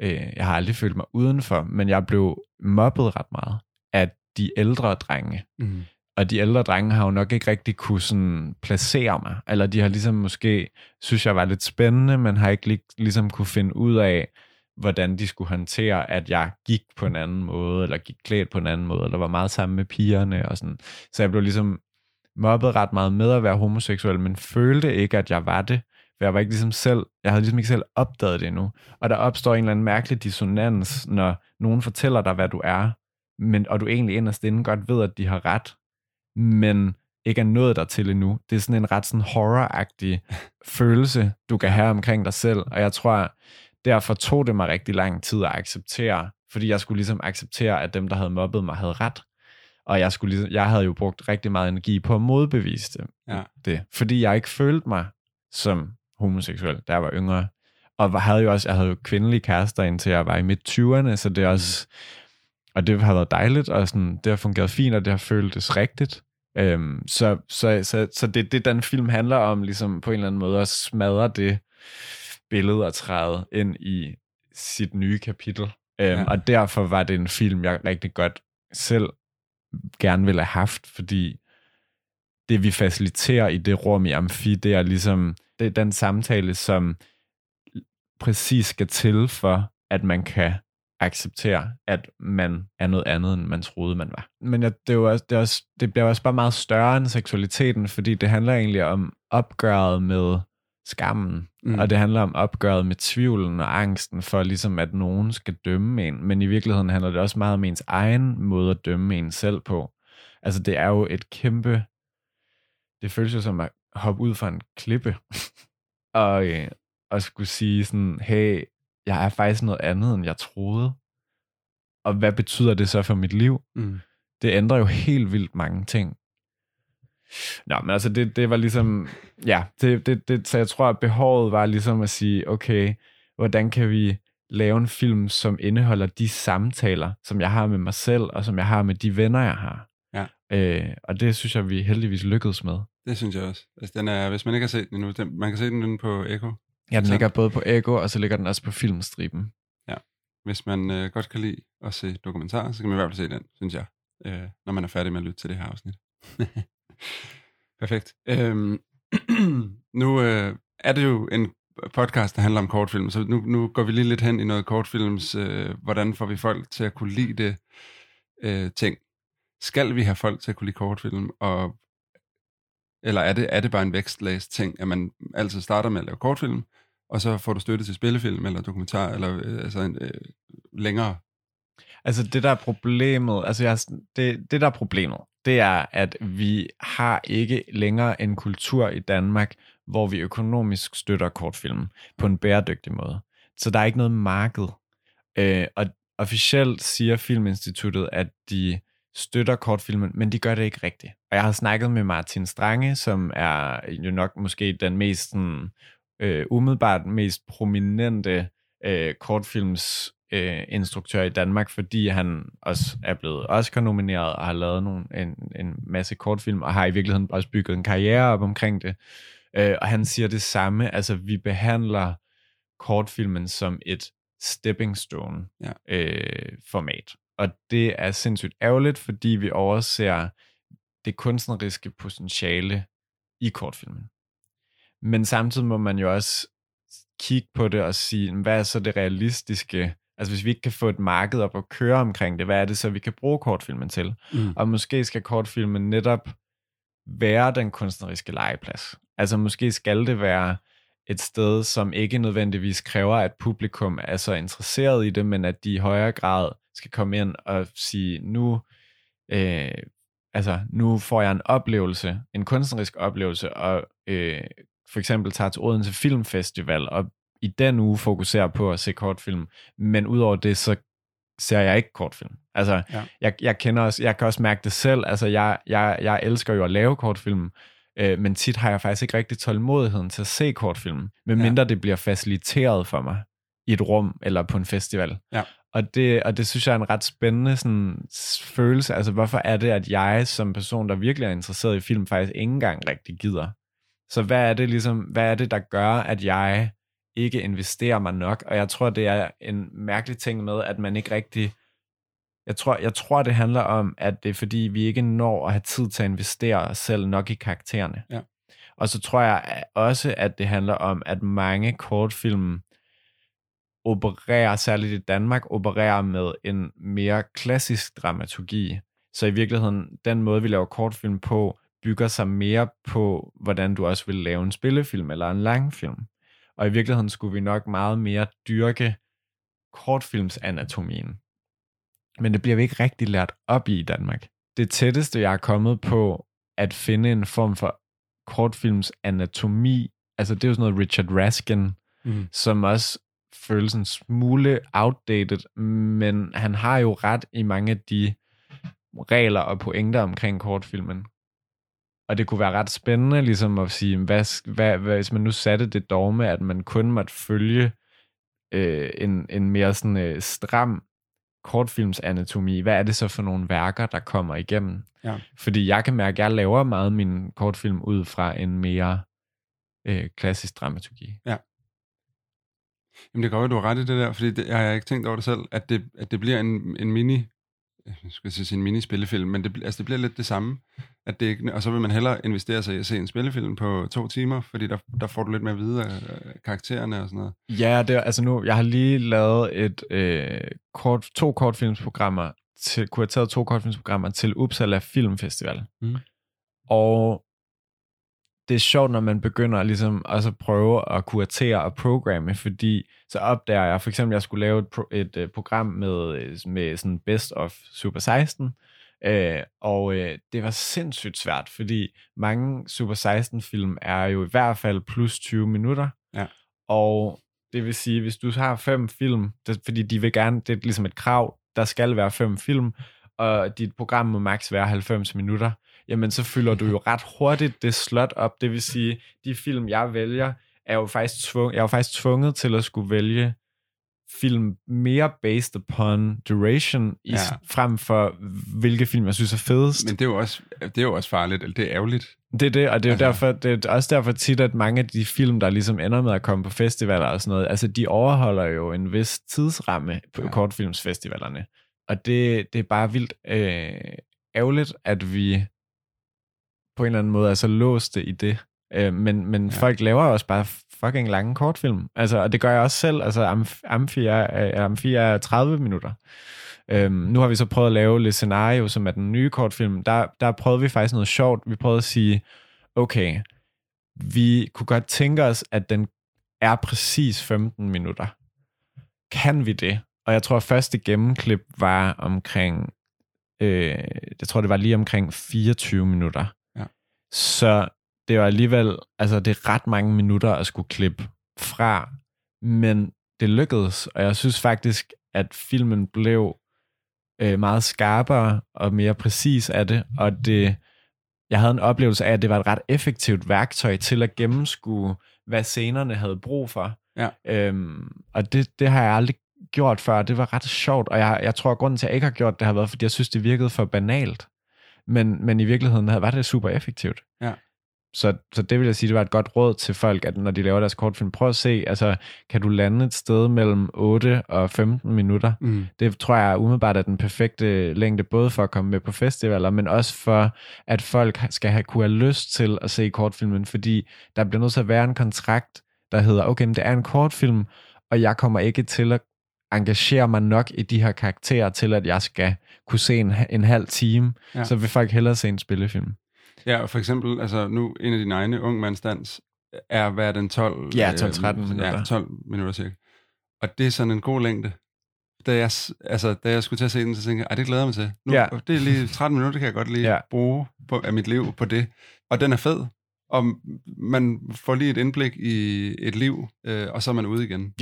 øh, jeg har aldrig følt mig udenfor, men jeg blev mobbet ret meget af de ældre drenge. Mm. Og de ældre drenge har jo nok ikke rigtig kunne sådan placere mig. Eller de har ligesom måske, synes jeg var lidt spændende, men har ikke lig, ligesom kunne finde ud af, hvordan de skulle håndtere, at jeg gik på en anden måde, eller gik klædt på en anden måde, eller var meget sammen med pigerne og sådan. Så jeg blev ligesom mobbet ret meget med at være homoseksuel, men følte ikke, at jeg var det. For jeg var ikke ligesom selv, jeg havde ligesom ikke selv opdaget det endnu. Og der opstår en eller anden mærkelig dissonans, når nogen fortæller dig, hvad du er, men, og du egentlig inderst inden godt ved, at de har ret, men ikke er nået der til endnu. Det er sådan en ret sådan horror-agtig [laughs] følelse, du kan have omkring dig selv. Og jeg tror, derfor tog det mig rigtig lang tid at acceptere, fordi jeg skulle ligesom acceptere, at dem, der havde mobbet mig, havde ret. Og jeg, skulle ligesom, jeg havde jo brugt rigtig meget energi på at modbevise det. Ja. det fordi jeg ikke følte mig som homoseksuel, da jeg var yngre. Og havde jo også, jeg havde jo kvindelige kærester, indtil jeg var i midt 20'erne, så det er også, og det har været dejligt, og sådan, det har fungeret fint, og det har føltes rigtigt. Øhm, så, så, så, så det det, den film handler om, ligesom på en eller anden måde, at smadre det billede og træde ind i sit nye kapitel. Øhm, Ja. Og derfor var det en film, jeg rigtig godt selv gerne ville have haft, fordi det vi faciliterer i det rum i Amfi, det er ligesom det er den samtale, som præcis skal til for, at man kan acceptere, at man er noget andet, end man troede, man var. Men jeg, det, er jo også, det, er også, det bliver også bare meget større end seksualiteten, fordi det handler egentlig om opgøret med skammen, Mm. og det handler om opgøret med tvivlen og angsten for ligesom, at nogen skal dømme en. Men i virkeligheden handler det også meget om ens egen måde at dømme en selv på. Altså det er jo et kæmpe... Det føles jo som at hoppe ud fra en klippe, [laughs] og, øh, og skulle sige sådan, hey, jeg er faktisk noget andet, end jeg troede. Og hvad betyder det så for mit liv? Mm. Det ændrer jo helt vildt mange ting. Nå, men altså det, det var ligesom, ja, det, det, det, så jeg tror, at behovet var ligesom at sige, okay, hvordan kan vi lave en film, som indeholder de samtaler, som jeg har med mig selv, og som jeg har med de venner, jeg har. Ja. Øh, og det synes jeg, vi heldigvis lykkedes med. Det synes jeg også. Altså, den er, hvis man ikke har set den endnu, den, man kan se den på Echo. Ja, den Så- ligger både på Ego, og så ligger den også på filmstriben. Hvis man øh, godt kan lide at se dokumentarer, så kan man i hvert fald se den, synes jeg, øh, når man er færdig med at lytte til det her afsnit. [laughs] Perfekt. Øhm, [clears throat] nu øh, er det jo en podcast, der handler om kortfilm, så nu, nu går vi lige lidt hen i noget kortfilms, øh, hvordan får vi folk til at kunne lide det øh, ting. Skal vi have folk til at kunne lide kortfilm, og, eller er det, er det bare en vækstlæs ting, at man altid starter med at lave kortfilm, og så får du støtte til spillefilm eller dokumentar, eller øh, altså en, øh, længere Altså det der er problemet, altså jeg, det, det der er problemet, det er, at vi har ikke længere en kultur i Danmark, hvor vi økonomisk støtter kortfilm på en bæredygtig måde. Så der er ikke noget marked. Øh, og officielt siger Filminstituttet, at de støtter kortfilmen, men de gør det ikke rigtigt. Og jeg har snakket med Martin Strange, som er jo nok måske den mest sådan, øh, umiddelbart mest prominente øh, kortfilms øh, instruktør i Danmark, fordi han også er blevet Oscar-nomineret og har lavet nogle, en, en masse kortfilm, og har i virkeligheden også bygget en karriere op omkring det. Øh, og han siger det samme, altså vi behandler kortfilmen som et stepping stone Ja. øh, format. Og det er sindssygt ærgerligt, fordi vi overser det kunstneriske potentiale i kortfilmen. Men samtidig må man jo også kigge på det og sige, hvad er så det realistiske? Altså hvis vi ikke kan få et marked op og køre omkring det, hvad er det så, vi kan bruge kortfilmen til? Mm. Og måske skal kortfilmen netop være den kunstneriske legeplads. Altså måske skal det være et sted, som ikke nødvendigvis kræver, at publikum er så interesseret i det, men at de i højere grad skal komme ind og sige, nu, øh, altså, nu får jeg en oplevelse, en kunstnerisk oplevelse, og øh, for eksempel tager til Odense Filmfestival, og i den uge fokuserer på at se kortfilm, men udover det, så ser jeg ikke kortfilm. Altså, Ja. jeg, jeg kender også, jeg kan også mærke det selv, altså, jeg, jeg, jeg elsker jo at lave kortfilm, øh, men tit har jeg faktisk ikke rigtig tålmodigheden til at se kortfilm, medmindre ja. det bliver faciliteret for mig i et rum eller på en festival. Ja. Og det, og det synes jeg er en ret spændende sådan, følelse. Altså, hvorfor er det, at jeg som person, der virkelig er interesseret i film, faktisk ikke engang rigtig gider? Så hvad er det ligesom, hvad er det, der gør, at jeg ikke investerer mig nok? Og jeg tror, det er en mærkelig ting med, at man ikke rigtig... Jeg tror, jeg tror, det handler om, at det er fordi, vi ikke når at have tid til at investere os selv nok i karaktererne. Ja. Og så tror jeg også, at det handler om, at mange kortfilm opererer, særligt i Danmark, opererer med en mere klassisk dramaturgi. Så i virkeligheden, den måde, vi laver kortfilm på, bygger sig mere på, hvordan du også vil lave en spillefilm eller en langfilm. Og i virkeligheden skulle vi nok meget mere dyrke kortfilmsanatomien. Men det bliver vi ikke rigtig lært op i i Danmark. Det tætteste, jeg er kommet på at finde en form for kortfilmsanatomi, altså det er jo sådan noget Richard Raskin, mm. som også føles en smule outdated, men han har jo ret i mange af de regler og pointer omkring kortfilmen. Og det kunne være ret spændende ligesom at sige, hvad, hvad, hvad, hvis man nu satte det dogme, at man kun måtte følge øh, en, en mere sådan øh, stram kortfilmsanatomi, hvad er det så for nogle værker, der kommer igennem? Ja. Fordi jeg kan mærke, at jeg laver meget min kortfilm ud fra en mere øh, klassisk dramaturgi. Ja. Jamen det går jo, du har ret i det der, fordi det, jeg har ikke tænkt over det selv, at det, at det bliver en, en mini, jeg skal sige en mini-spillefilm, men det, altså det bliver lidt det samme. At det ikke, og så vil man hellere investere sig i at se en spillefilm på to timer, fordi der, der får du lidt mere videre af karaktererne og sådan noget. Ja, det altså nu, jeg har lige lavet et øh, kort, to kortfilmsprogrammer, til, kurateret to kortfilmsprogrammer til Uppsala Filmfestival. Mm. Og det er sjovt, når man begynder ligesom også at prøve at kuratere og programme, fordi så opdager jeg for eksempel, at jeg skulle lave et, pro- et uh, program med, med sådan Best of Super 16, uh, og uh, det var sindssygt svært, fordi mange Super 16 film er jo i hvert fald plus 20 minutter, Ja. og det vil sige, hvis du har fem film, det, fordi de vil gerne, det er ligesom et krav, der skal være fem film, og dit program må maks være 90 minutter, jamen så fylder du jo ret hurtigt det slot op. Det vil sige, de film, jeg vælger, er jo faktisk, tvung, jeg er jo faktisk tvunget til at skulle vælge film mere based upon duration, i, Ja. frem for hvilke film, jeg synes er fedest. Men det er jo også, det er jo også farligt, eller det er ærgerligt. Det er det, og det er jo Altså- derfor, det er også derfor tit, at mange af de film, der ligesom ender med at komme på festivaler og sådan noget, altså de overholder jo en vis tidsramme på ja. kortfilmsfestivalerne. Og det, det er bare vildt øh, ærgerligt, at vi på en eller anden måde er så låste i det. Øh, men men Ja. folk laver også bare fucking lange kortfilm. Altså, og det gør jeg også selv. Altså, Amf- Amfi er, Amfi er 30 minutter. Øhm, nu har vi så prøvet at lave Le Scenario, som er den nye kortfilm. Der, der prøvede vi faktisk noget sjovt. Vi prøvede at sige, okay, vi kunne godt tænke os, at den er præcis 15 minutter. Kan vi det? Og jeg tror, at første gennemklip var omkring, øh, jeg tror, det var lige omkring 24 minutter. Ja. Så det var alligevel, altså det er ret mange minutter at skulle klippe fra, men det lykkedes, og jeg synes faktisk, at filmen blev øh, meget skarpere og mere præcis af det, og det, jeg havde en oplevelse af, at det var et ret effektivt værktøj til at gennemskue, hvad scenerne havde brug for. Ja. Øhm, og det, det har jeg aldrig gjort før. Det var ret sjovt, og jeg, jeg tror, at grunden til, at jeg ikke har gjort det, har været, fordi jeg synes, det virkede for banalt. Men, men i virkeligheden var det super effektivt. Ja. Så, så det vil jeg sige, det var et godt råd til folk, at når de laver deres kortfilm, prøv at se, altså, kan du lande et sted mellem 8 og 15 minutter? Mm. Det tror jeg umiddelbart er den perfekte længde, både for at komme med på festivaler, men også for, at folk skal have, kunne have lyst til at se kortfilmen, fordi der bliver nødt til at være en kontrakt, der hedder, okay, men det er en kortfilm, og jeg kommer ikke til at engagere mig nok i de her karakterer, til at jeg skal kunne se en, en halv time, Ja. så vil folk hellere se en spillefilm. Ja, og for eksempel, altså nu, en af dine egne ung mandsdans er, hvad er den, 12? Ja, øh, 12-13 minutter. Ja, 12 minutter cirka. Og det er sådan en god længde. Da jeg, altså, da jeg skulle til at se den, så tænkte jeg, "Ej, det glæder jeg mig til. Nu, Ja. Det er lige 13 minutter, det kan jeg godt lige ja. Ja. bruge på, af mit liv på det. Og den er fed. Og man får lige et indblik i et liv, øh, og så er man ude igen.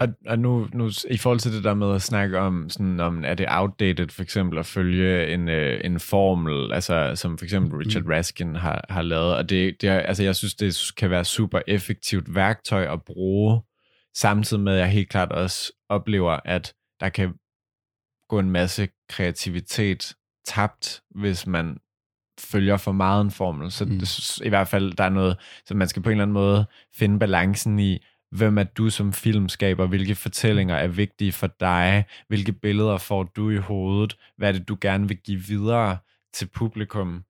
Og, og nu, nu, i forhold til det der med at snakke om, sådan, om er det outdated for eksempel at følge en, øh, en formel, altså som for eksempel Richard Raskin har, har lavet, og det, det er, altså jeg synes, det kan være super effektivt værktøj at bruge, samtidig med, at jeg helt klart også oplever, at der kan gå en masse kreativitet tabt, hvis man følger for meget en formel. Så Mm. mm. det, i hvert fald, der er noget, så man skal på en eller anden måde finde balancen i, hvem er du som filmskaber, hvilke fortællinger er vigtige for dig, hvilke billeder får du i hovedet, hvad er det, du gerne vil give videre til publikum.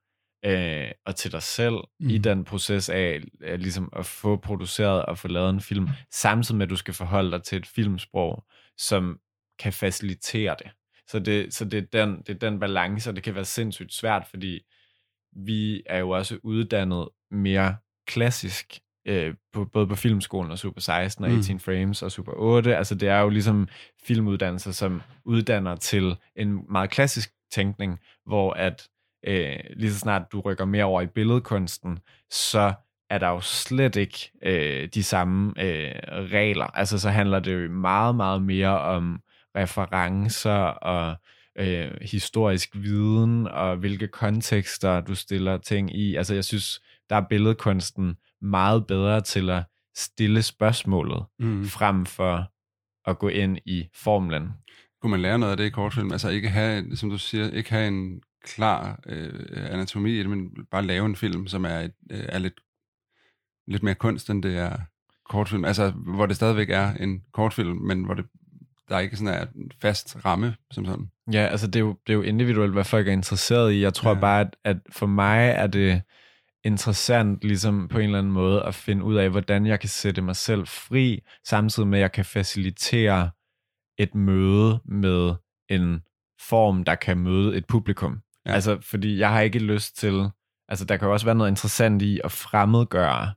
øh, og til dig selv mm. i den proces af, af ligesom at få produceret og få lavet en film, samtidig med at du skal forholde dig til et filmsprog, som kan facilitere det. Så det, så det, er, den, det er den balance, og det kan være sindssygt svært, fordi vi er jo også uddannet mere klassisk, øh, på, både på Filmskolen og Super 16 og 18 mm. Frames og Super 8. Altså det er jo ligesom filmuddannelser, som uddanner til en meget klassisk tænkning, hvor at øh, lige så snart du rykker mere over i billedkunsten, så er der jo slet ikke øh, de samme øh, regler. Altså så handler det jo meget, meget mere om referencer og øh, historisk viden og hvilke kontekster du stiller ting i. Altså jeg synes, der er billedkunsten meget bedre til at stille spørgsmålet, mm. frem for at gå ind i formlen. Kunne man lære noget af det i kortfilm? Altså ikke have, som du siger, ikke have en klar øh, anatomi i det, men bare lave en film, som er, et, øh, er lidt, lidt mere kunst, end det er kortfilm. Altså, hvor det stadigvæk er en kortfilm, men hvor det, der ikke sådan er en fast ramme som sådan. Ja, altså det er, jo, det er jo individuelt, hvad folk er interesseret i. Jeg tror ja. bare, at, at for mig er det interessant ligesom på en eller anden måde at finde ud af, hvordan jeg kan sætte mig selv fri, samtidig med, at jeg kan facilitere et møde med en form, der kan møde et publikum. Ja. Altså, fordi jeg har ikke lyst til... Altså, der kan jo også være noget interessant i at fremmedgøre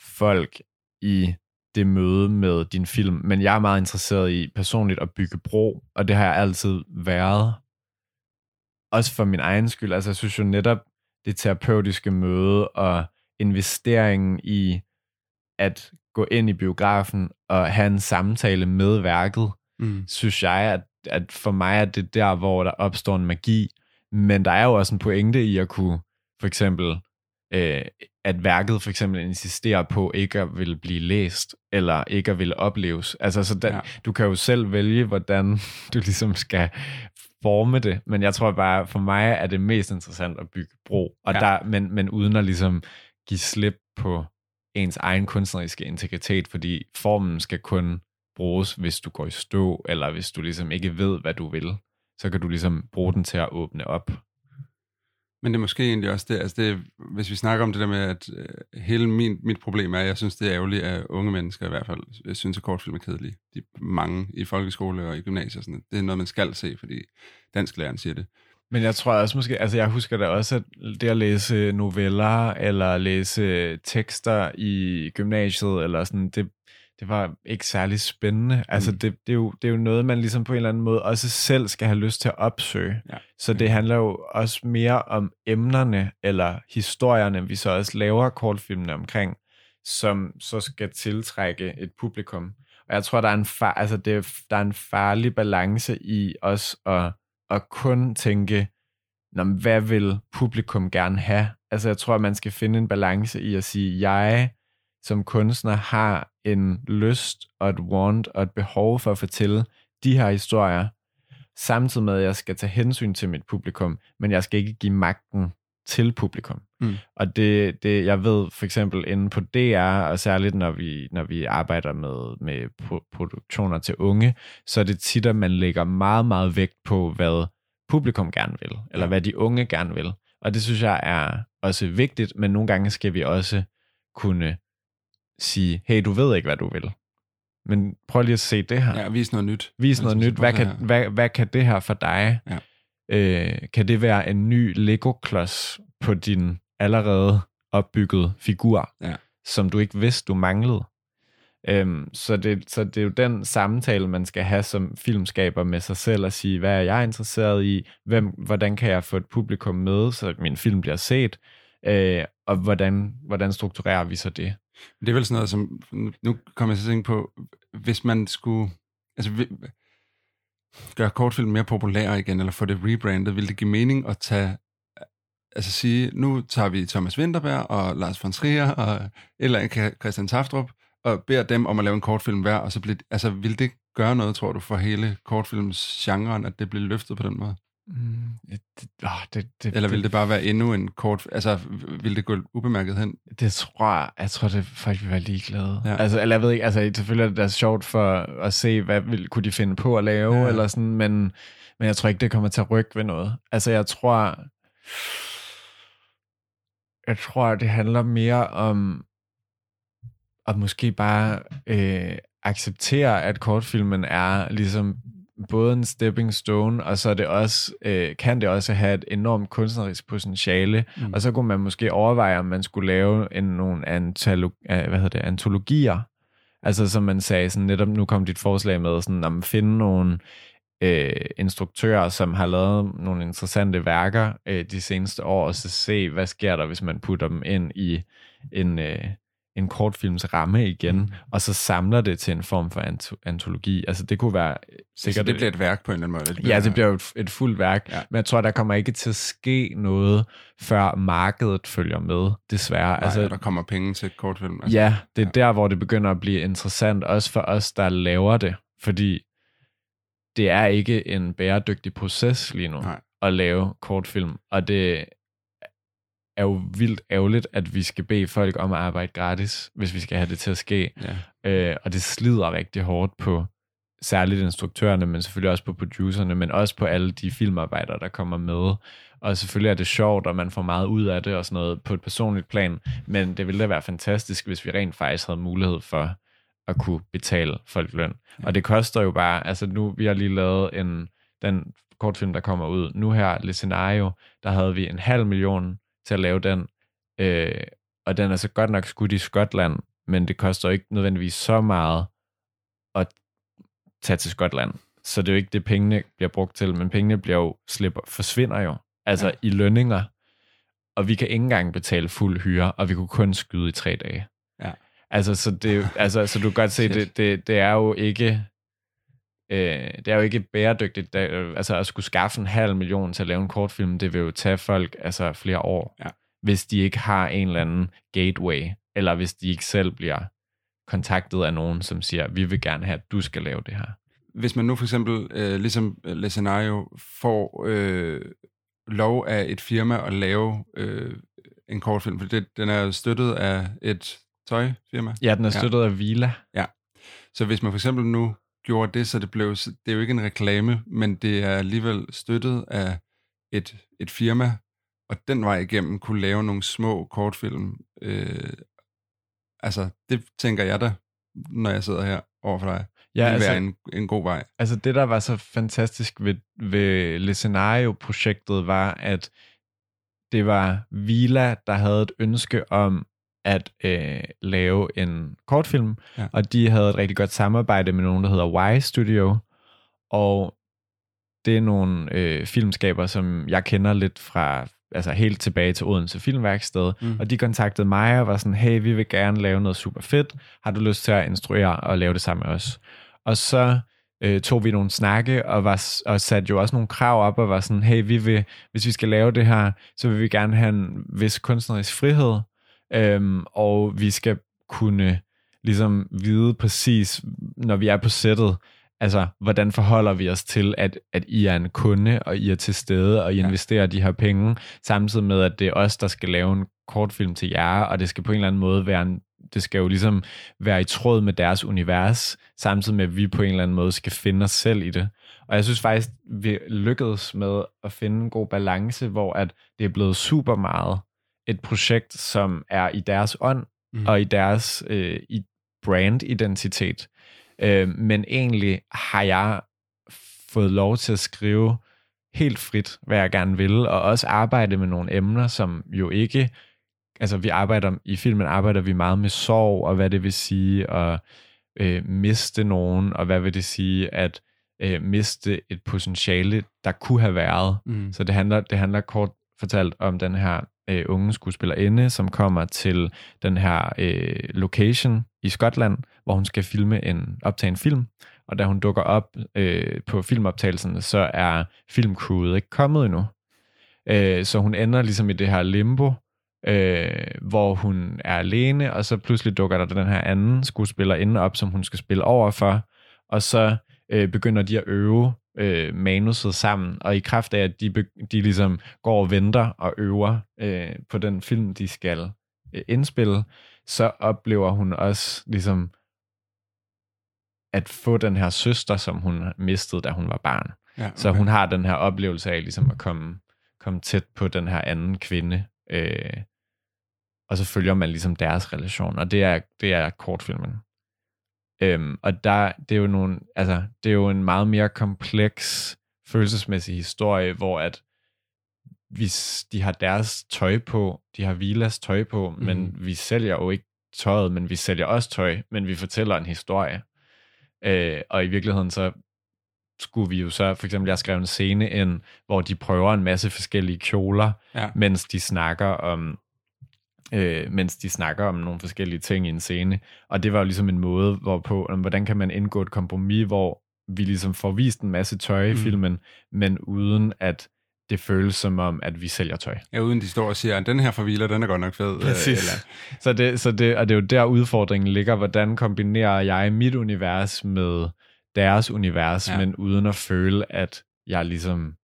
folk i det møde med din film, men jeg er meget interesseret i personligt at bygge bro, og det har jeg altid været. Også for min egen skyld. Altså, jeg synes jo netop, det terapeutiske møde og investeringen i at gå ind i biografen og have en samtale med værket, mm. synes jeg, at, at for mig er det der, hvor der opstår en magi. Men der er jo også en pointe i at kunne, for eksempel, øh, at værket for eksempel insisterer på ikke at ville blive læst, eller ikke at ville opleves. Altså, så den, ja. du kan jo selv vælge, hvordan [laughs] du ligesom skal forme det, men jeg tror bare, for mig er det mest interessant at bygge bro, og ja. der, men, men uden at ligesom give slip på ens egen kunstneriske integritet, fordi formen skal kun bruges, hvis du går i stå, eller hvis du ligesom ikke ved, hvad du vil. Så kan du ligesom bruge den til at åbne op. Men det er måske egentlig også det, altså det, hvis vi snakker om det der med, at øh, hele min, mit problem er, at jeg synes, det er ærgerligt, at unge mennesker i hvert fald jeg synes, at kortfilm er kedelige. De mange i folkeskole og i gymnasiet. Og sådan, det er noget, man skal se, fordi dansklæreren siger det. Men jeg tror også måske, altså jeg husker da også, at det at læse noveller eller læse tekster i gymnasiet, eller sådan, det, det var ikke særlig spændende. Altså mm. det, det, er jo, det er jo noget, man ligesom på en eller anden måde også selv skal have lyst til at opsøge. Ja. Så det handler jo også mere om emnerne eller historierne, vi så også laver kortfilmene omkring, som så skal tiltrække et publikum. Og jeg tror, der er en, far, altså det, der er en farlig balance i os at, at kun tænke, hvad vil publikum gerne have? Altså jeg tror, man skal finde en balance i at sige, jeg som kunstner har en lyst og et want og et behov for at fortælle de her historier, samtidig med, at jeg skal tage hensyn til mit publikum, men jeg skal ikke give magten til publikum. Mm. Og det, det, jeg ved for eksempel inde på DR, og særligt når vi, når vi arbejder med, med produktioner til unge, så er det tit, at man lægger meget, meget vægt på, hvad publikum gerne vil, eller hvad de unge gerne vil. Og det synes jeg er også vigtigt, men nogle gange skal vi også kunne sige, hey, du ved ikke, hvad du vil. Men prøv lige at se det her. Ja, vis noget nyt. Vis noget nyt. Hvad kan, hvad, hvad kan det her for dig? Ja. Øh, kan det være en ny Lego-klods på din allerede opbyggede figur, ja. som du ikke vidste, du manglede? Øhm, så, det, så det er jo den samtale, man skal have som filmskaber med sig selv, og sige, hvad er jeg interesseret i? Hvem, hvordan kan jeg få et publikum med, så min film bliver set? Øh, og hvordan, hvordan strukturerer vi så det? Det er vel sådan noget, som... Nu kommer jeg til at tænke på, hvis man skulle... Altså, gøre kortfilm mere populær igen, eller få det rebrandet, ville det give mening at tage altså sige, nu tager vi Thomas Winterberg og Lars von Trier og eller Christian Taftrup, og beder dem om at lave en kortfilm hver, og så bliver, altså, vil det gøre noget, tror du, for hele kortfilmsgenren, at det bliver løftet på den måde? Mm, det, oh, det, det, Eller vil det bare være endnu en kort... Altså, vil det gå ubemærket hen? Det tror jeg... Jeg tror, det faktisk vil være ligeglade. Ja. Altså, eller jeg ved ikke... Altså, selvfølgelig er det da sjovt for at se, hvad vil, kunne de finde på at lave, ja. eller sådan, men, men jeg tror ikke, det kommer til at rykke ved noget. Altså, jeg tror... jeg tror, det handler mere om at måske bare øh, acceptere, at kortfilmen er ligesom både en stepping stone, og så er det også, øh, kan det også have et enormt kunstnerisk potentiale. Mm. Og så kunne man måske overveje, om man skulle lave en, nogle antolo- øh, hvad hedder det, antologier. Altså som man sagde, sådan, netop nu kom dit forslag med, sådan, at finde nogle øh, instruktører, som har lavet nogle interessante værker øh, de seneste år, og så se, hvad sker der, hvis man putter dem ind i en, øh, en kortfilms ramme igen, mm. og så samler det til en form for ant- antologi. Altså det kunne være sikkert... Så det bliver et værk på en eller anden måde? Det ja, det bliver et, et fuldt værk, ja. men jeg tror, der kommer ikke til at ske noget, før markedet følger med, desværre. Nej, altså, der kommer penge til kortfilm. Altså. Ja, det er ja. der, hvor det begynder at blive interessant, også for os, der laver det, fordi det er ikke en bæredygtig proces lige nu Nej. at lave kortfilm, og det er jo vildt ærgerligt, at vi skal bede folk om at arbejde gratis, hvis vi skal have det til at ske. Ja. Øh, og det slider rigtig hårdt på særligt instruktørerne, men selvfølgelig også på producerne, men også på alle de filmarbejdere, der kommer med. Og selvfølgelig er det sjovt, og man får meget ud af det og sådan noget på et personligt plan, men det ville da være fantastisk, hvis vi rent faktisk havde mulighed for at kunne betale folk løn. Ja. Og det koster jo bare, altså nu, vi har lige lavet en, den kortfilm, der kommer ud, nu her, Le Scenario, der havde vi en halv million til at lave den. Øh, og den er så godt nok skudt i Skotland, men det koster ikke nødvendigvis så meget at tage til Skotland. Så det er jo ikke det, pengene bliver brugt til, men pengene bliver jo slipper, forsvinder jo. Altså ja. i lønninger. Og vi kan ikke engang betale fuld hyre, og vi kunne kun skyde i tre dage. Ja. Altså, så, det, altså, så du kan godt se, det, det, det er jo ikke øh, det er jo ikke bæredygtigt. Da, altså at skulle skaffe en halv million til at lave en kortfilm, det vil jo tage folk altså flere år, ja. hvis de ikke har en eller anden gateway, eller hvis de ikke selv bliver kontaktet af nogen, som siger, vi vil gerne have, at du skal lave det her. Hvis man nu for eksempel, øh, ligesom Le Scenario, får øh, lov af et firma at lave øh, en kortfilm, for det, den er støttet af et tøjfirma. Ja, den er støttet ja. af Vila. Ja. Så hvis man for eksempel nu gjorde det, så det blev, det er jo ikke en reklame, men det er alligevel støttet af et, et firma, og den vej igennem kunne lave nogle små kortfilm. Øh, altså, det tænker jeg da, når jeg sidder her over for dig. Ja, det altså, være en, en god vej. Altså det, der var så fantastisk ved, ved Le Scenario-projektet, var, at det var Vila, der havde et ønske om at øh, lave en kortfilm, ja. og de havde et rigtig godt samarbejde med nogen, der hedder Y Studio, og det er nogle øh, filmskaber, som jeg kender lidt fra, altså helt tilbage til Odense Filmværksted, mm. og de kontaktede mig og var sådan, hey, vi vil gerne lave noget super fedt, har du lyst til at instruere og lave det sammen med os? Og så øh, tog vi nogle snakke og, var, og satte jo også nogle krav op og var sådan, hey, vi vil, hvis vi skal lave det her, så vil vi gerne have en vis kunstnerisk frihed, Øhm, og vi skal kunne ligesom vide præcis, når vi er på sættet, altså, hvordan forholder vi os til, at, at I er en kunde, og I er til stede, og I ja. investerer de her penge, samtidig med, at det er os, der skal lave en kortfilm til jer, og det skal på en eller anden måde være en, det skal jo ligesom være i tråd med deres univers, samtidig med, at vi på en eller anden måde skal finde os selv i det. Og jeg synes faktisk, vi lykkedes med at finde en god balance, hvor at det er blevet super meget et projekt, som er i deres ånd mm. og i deres øh, i brand-identitet. Øh, men egentlig har jeg fået lov til at skrive helt frit, hvad jeg gerne vil, og også arbejde med nogle emner, som jo ikke... Altså, vi arbejder i filmen arbejder vi meget med sorg, og hvad det vil sige at øh, miste nogen, og hvad vil det sige at øh, miste et potentiale, der kunne have været. Mm. Så det handler, det handler kort fortalt om den her øh, unge skuespillerinde, som kommer til den her øh, location i Skotland, hvor hun skal filme en optage en film. Og da hun dukker op øh, på filmoptagelsen, så er filmcrewet ikke kommet endnu. Øh, så hun ender ligesom i det her limbo, øh, hvor hun er alene, og så pludselig dukker der den her anden skuespillerinde op, som hun skal spille over for. Og så øh, begynder de at øve øh, manuset sammen, og i kraft af, at de, de ligesom går og venter og øver øh, på den film, de skal øh, indspille, så oplever hun også ligesom at få den her søster, som hun mistede, da hun var barn. Ja, okay. Så hun har den her oplevelse af ligesom at komme, komme tæt på den her anden kvinde, øh, og så følger man ligesom deres relation, og det er, det er kortfilmen. Øhm, og der, det er jo nogle, altså, det er jo en meget mere kompleks følelsesmæssig historie, hvor at hvis de har deres tøj på, de har Vilas tøj på, mm. men vi sælger jo ikke tøjet, men vi sælger også tøj, men vi fortæller en historie. Øh, og i virkeligheden så skulle vi jo så, for eksempel, jeg skrev en scene ind, hvor de prøver en masse forskellige kjoler, Ja. mens de snakker om øh, mens de snakker om nogle forskellige ting i en scene. Og det var jo ligesom en måde, hvorpå, hvordan kan man indgå et kompromis, hvor vi ligesom får vist en masse tøj i Mm. filmen, men uden at det føles som om, at vi sælger tøj. Ja, uden de står og siger, at den her fra Vila, den er godt nok fed. øh, Eller, Så det, så det, og det er jo der udfordringen ligger, hvordan kombinerer jeg mit univers med deres univers, Ja. men uden at føle, at jeg ligesom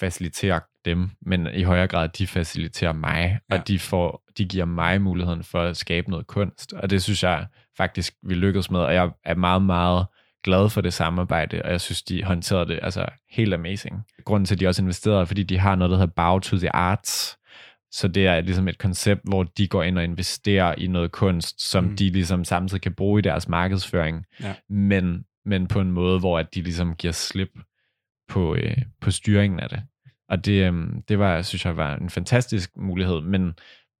faciliterer dem, men i højere grad, de faciliterer mig, Ja. ja. og de, får, de giver mig muligheden for at skabe noget kunst. Og det synes jeg faktisk, vi lykkedes med, og jeg er meget, meget glad for det samarbejde, og jeg synes, de håndterede det altså helt amazing. Grunden til, at de også investerede, er, fordi de har noget, der hedder Bow to the Arts, så det er ligesom et koncept, hvor de går ind og investerer i noget kunst, som Mm. de ligesom samtidig kan bruge i deres markedsføring, Ja. men, men på en måde, hvor at de ligesom giver slip på, øh, på styringen af det. Og det, øhm, det var, synes jeg, var en fantastisk mulighed, men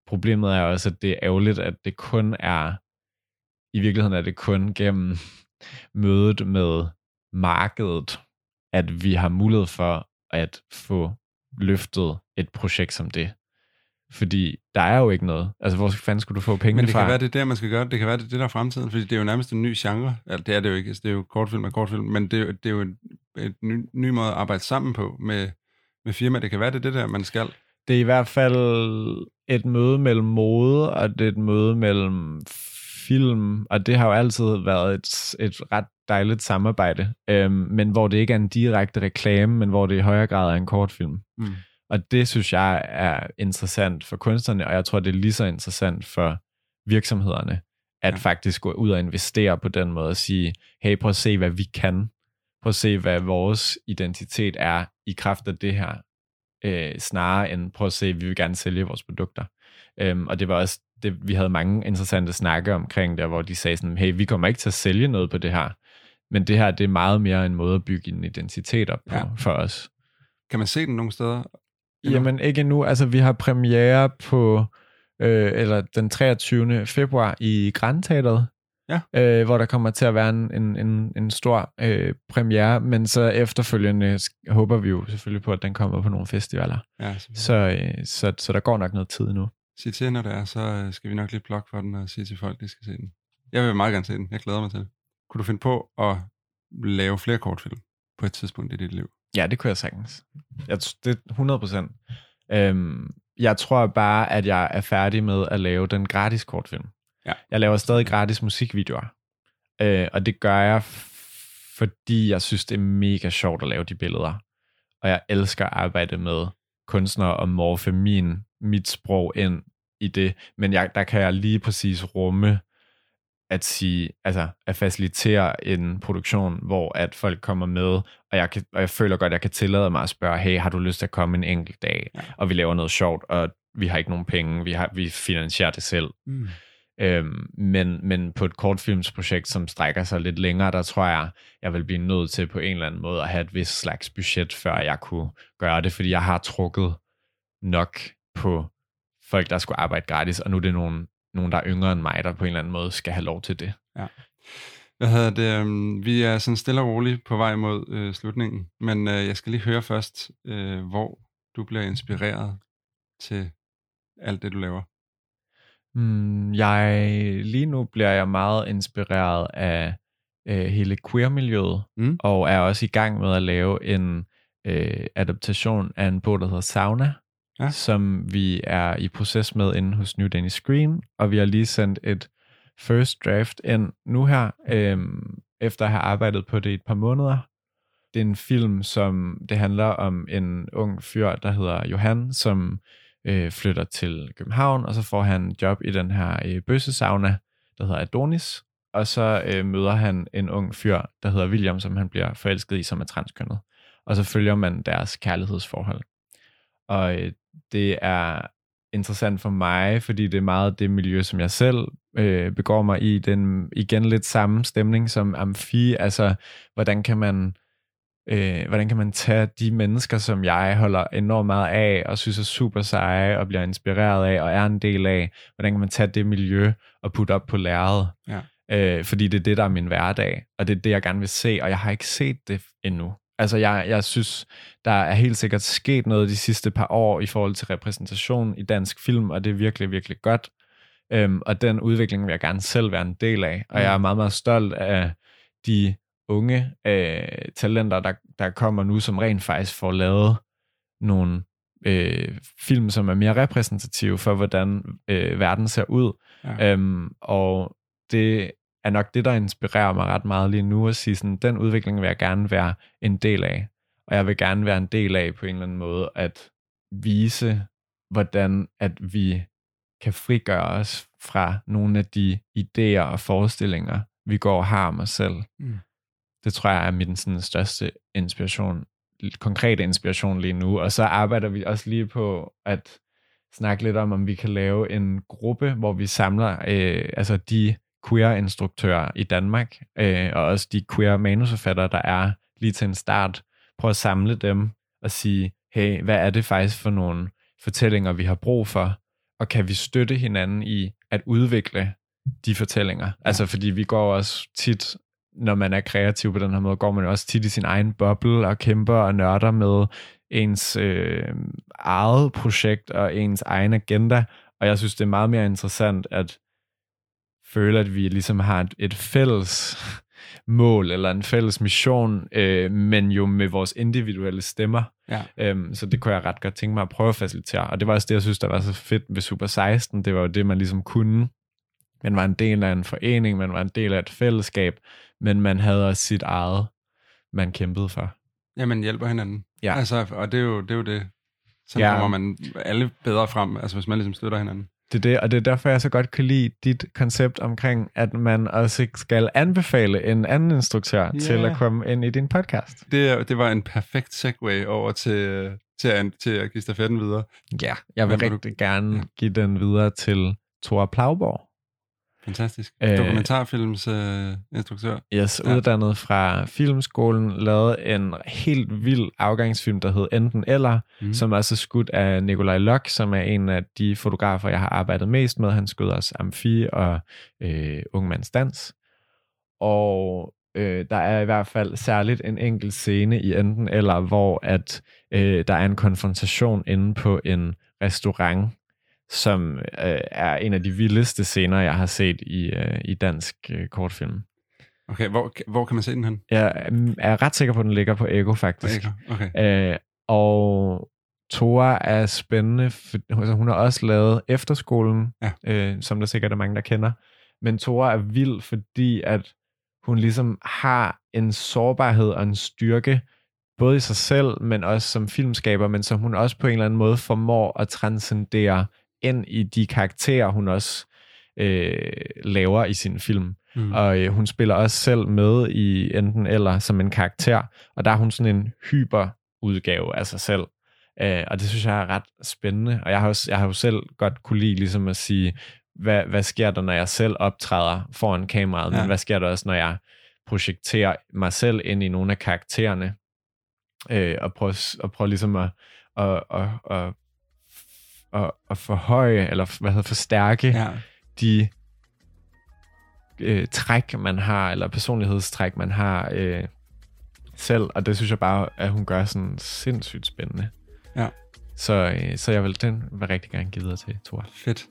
problemet er også, at det er ærgerligt, at det kun er, i virkeligheden er det kun gennem mødet med markedet, at vi har mulighed for at få løftet et projekt som det. Fordi der er jo ikke noget. Altså, hvor fanden skulle du få penge men det fra? kan være, det er der, man skal gøre det. Det kan være, det er det, der er fremtiden, fordi det er jo nærmest en ny genre. Altså, det er det jo ikke. Altså, det er jo kortfilm og kortfilm, men det er jo, det er jo en, et ny, ny måde at arbejde sammen på med, med firma. Det kan være, det er det der, man skal. det er i hvert fald et møde mellem mode, og det er et møde mellem film, og det har jo altid været et, et ret dejligt samarbejde, øhm, men hvor det ikke er en direkte reklame, men hvor det i højere grad er en kortfilm. Mm. Og det synes jeg er interessant for kunstnerne, og jeg tror, det er lige så interessant for virksomhederne, at Ja. faktisk gå ud og investere på den måde og sige, hey, prøv at se, hvad vi kan. Prøv at se, hvad vores identitet er i kraft af det her, øh, snarere end prøv at se, vi vil gerne sælge vores produkter. Øhm, og det var også, det, vi havde mange interessante snakke omkring der, hvor de sagde sådan, hey, vi kommer ikke til at sælge noget på det her, men det her, det er meget mere en måde at bygge en identitet op på Ja. for os. Kan man se den nogle steder? Endnu? Jamen ikke nu. Altså, vi har premiere på, øh, eller den 23. februar i Grandteateret, Ja. øh, hvor der kommer til at være en, en, en, en stor øh, premiere, men så efterfølgende håber vi jo selvfølgelig på, at den kommer på nogle festivaler. Ja, så, Så, øh, så, så der går nok noget tid nu. Sig til, når det er, så øh, skal vi nok lige plukke for den og sige til folk, de skal se den. Jeg vil meget gerne se den. Jeg glæder mig til det. Kunne du finde på at lave flere kortfilm på et tidspunkt i dit liv? Ja, det kunne jeg sagtens. Jeg, det er 100 procent. Øhm, jeg tror bare, at jeg er færdig med at lave den gratis kortfilm. Ja. Jeg laver stadig gratis musikvideoer. Øh, og det gør jeg, fordi jeg synes, det er mega sjovt at lave de billeder. Og jeg elsker at arbejde med kunstnere og morfe min, mit sprog ind i det. Men jeg, der kan jeg lige præcis rumme at sige, altså at facilitere en produktion, hvor at folk kommer med, og jeg, kan, og jeg føler godt, at jeg kan tillade mig at spørge, hey, har du lyst til at komme en enkelt dag, Ja. og vi laver noget sjovt, og vi har ikke nogen penge, vi, har, vi finansierer det selv. Mm. Øhm, men, men på et kortfilmsprojekt, som strækker sig lidt længere, der tror jeg, jeg vil blive nødt til på en eller anden måde at have et vis slags budget, før jeg kunne gøre det, fordi jeg har trukket nok på folk, der skulle arbejde gratis, og nu er det nogen, nogen der er yngre end mig, der på en eller anden måde skal have lov til det. Ja. Hvad hedder det? Øhm, vi er sådan stille og roligt på vej mod øh, slutningen, men øh, jeg skal lige høre først, øh, hvor du bliver inspireret til alt det, du laver. Mm, jeg, lige nu bliver jeg meget inspireret af øh, hele queer-miljøet, Mm. og er også i gang med at lave en øh, adaptation af en bog, der hedder Sauna, Ja. som vi er i proces med inde hos New Danish Screen, og vi har lige sendt et first draft ind nu her, øh, efter at have arbejdet på det i et par måneder. Det er en film, som det handler om en ung fyr, der hedder Johan, som øh, Øh, flytter til København, og så får han job i den her øh, bøssesauna, der hedder Adonis. Og så øh, møder han en ung fyr, der hedder William, som han bliver forelsket i, som er transkønnet. Og så følger man deres kærlighedsforhold. Og øh, det er interessant for mig, fordi det er meget det miljø, som jeg selv øh, begår mig i. Den igen lidt samme stemning som Amfi. Altså, hvordan kan man øh, hvordan kan man tage de mennesker, som jeg holder enormt meget af, og synes er super seje, og bliver inspireret af, og er en del af, hvordan kan man tage det miljø og putte op på lærredet? Ja. Øh, fordi det er det, der er min hverdag, og det er det, jeg gerne vil se, og jeg har ikke set det endnu. Altså, jeg, jeg synes, der er helt sikkert sket noget de sidste par år i forhold til repræsentation i dansk film, og det er virkelig, virkelig godt. Øhm, og den udvikling vil jeg gerne selv være en del af, og jeg er meget, meget stolt af de unge øh, talenter, der, der kommer nu, som rent faktisk får lavet nogle øh, film, som er mere repræsentative for, hvordan øh, verden ser ud. Ja. Øhm, og det er nok det, der inspirerer mig ret meget lige nu, at sige sådan, den udvikling vil jeg gerne være en del af. Og jeg vil gerne være en del af på en eller anden måde, at vise, hvordan at vi kan frigøre os fra nogle af de idéer og forestillinger, vi går og har om os selv. Mm. Det tror jeg er min sådan, største inspiration, konkrete inspiration lige nu. Og så arbejder vi også lige på at snakke lidt om, om vi kan lave en gruppe, hvor vi samler øh, altså de queer-instruktører i Danmark, øh, og også de queer-manusforfattere, der er lige til en start. Prøv at samle dem og sige, hey, hvad er det faktisk for nogle fortællinger, vi har brug for, og kan vi støtte hinanden i at udvikle de fortællinger? Ja. Altså, fordi vi går også tit, når man er kreativ på den her måde, går man også tit i sin egen boble og kæmper og nørder med ens øh, eget projekt og ens egen agenda, og jeg synes, det er meget mere interessant at føle, at vi ligesom har et, et fælles mål eller en fælles mission, øh, men jo med vores individuelle stemmer. Ja. Øhm, så det kunne jeg ret godt tænke mig at prøve at facilitere. Og det var også det, jeg synes, der var så fedt ved Super 16. Det var jo det, man ligesom kunne. Man var en del af en forening, man var en del af et fællesskab, men man havde også sit eget, man kæmpede for. Ja, man hjælper hinanden. Ja. Altså, og det er jo det. Er jo det. Sådan Ja. kommer man alle bedre frem, altså hvis man ligesom støtter hinanden. Det er det, og det er derfor, jeg så godt kan lide dit koncept omkring, at man også skal anbefale en anden instruktør Ja. til at komme ind i din podcast. Det, det var en perfekt segue over til, til, at, til at give stafetten videre. Ja, jeg vil Hvem rigtig gerne give den videre til Thor Plauborg. Fantastisk. Øh. Dokumentarfilms øh, instruktør. Yes, Ja. uddannet fra Filmskolen, lavede en helt vild afgangsfilm, der hed Enten Eller, mm. Som også er skudt af Nikolaj Lok, som er en af de fotografer, jeg har arbejdet mest med. Han skød også Amfi og øh, Ungmands Dans. Og øh, der er i hvert fald særligt en enkelt scene i Enten Eller, hvor at øh, der er en konfrontation inde på en restaurant, som øh, er en af de vildeste scener, jeg har set i, øh, i dansk øh, kortfilm. Okay, hvor, hvor kan man se den hen? Jeg mm, er ret sikker på, at den ligger på Ego, faktisk. Okay. Øh, og Tora er spændende, for altså, hun har også lavet Efterskolen, Ja. øh, som der sikkert er mange, der kender. Men Tora er vild, fordi at hun ligesom har en sårbarhed og en styrke, både i sig selv, men også som filmskaber, men som hun også på en eller anden måde formår at transcendere ind i de karakterer, hun også øh, laver i sin film. Mm. Og øh, hun spiller også selv med i enten eller som en karakter, og der er hun sådan en hyper udgave af sig selv. Øh, og det synes jeg er ret spændende, og jeg har, også, jeg har jo selv godt kunne lide ligesom at sige, hvad, hvad sker der, når jeg selv optræder foran kameraet, ja. Men hvad sker der også, når jeg projekterer mig selv ind i nogle af karaktererne, øh, og prøve, og prøve ligesom at, at, at, at, at, at forhøje, eller hvad hedder, forstærke Ja. de øh, træk, man har, eller personlighedstræk, man har øh, selv, og det synes jeg bare, at hun gør sådan sindssygt spændende. Ja. Så, øh, så jeg vil den vil rigtig gerne give videre til Thor. Fedt.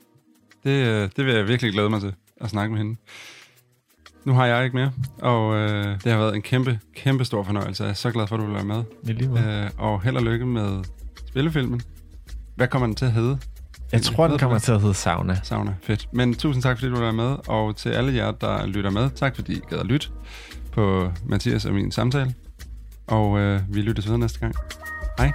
Det, øh, det vil jeg virkelig glæde mig til, at snakke med hende. Nu har jeg ikke mere, og øh, det har været en kæmpe, kæmpe stor fornøjelse. Jeg er så glad for, at du vil være med. I lige måde. Øh, og held og lykke med spillefilmen. Hvad kommer den til at hedde? Jeg tror, den kommer til at hedde Sauna. Sauna. Fedt. Men tusind tak, fordi du var med. Og til alle jer, der lytter med, tak fordi I gad at lytte på Mathias og min samtale. Og øh, vi lyttes videre næste gang. Hej.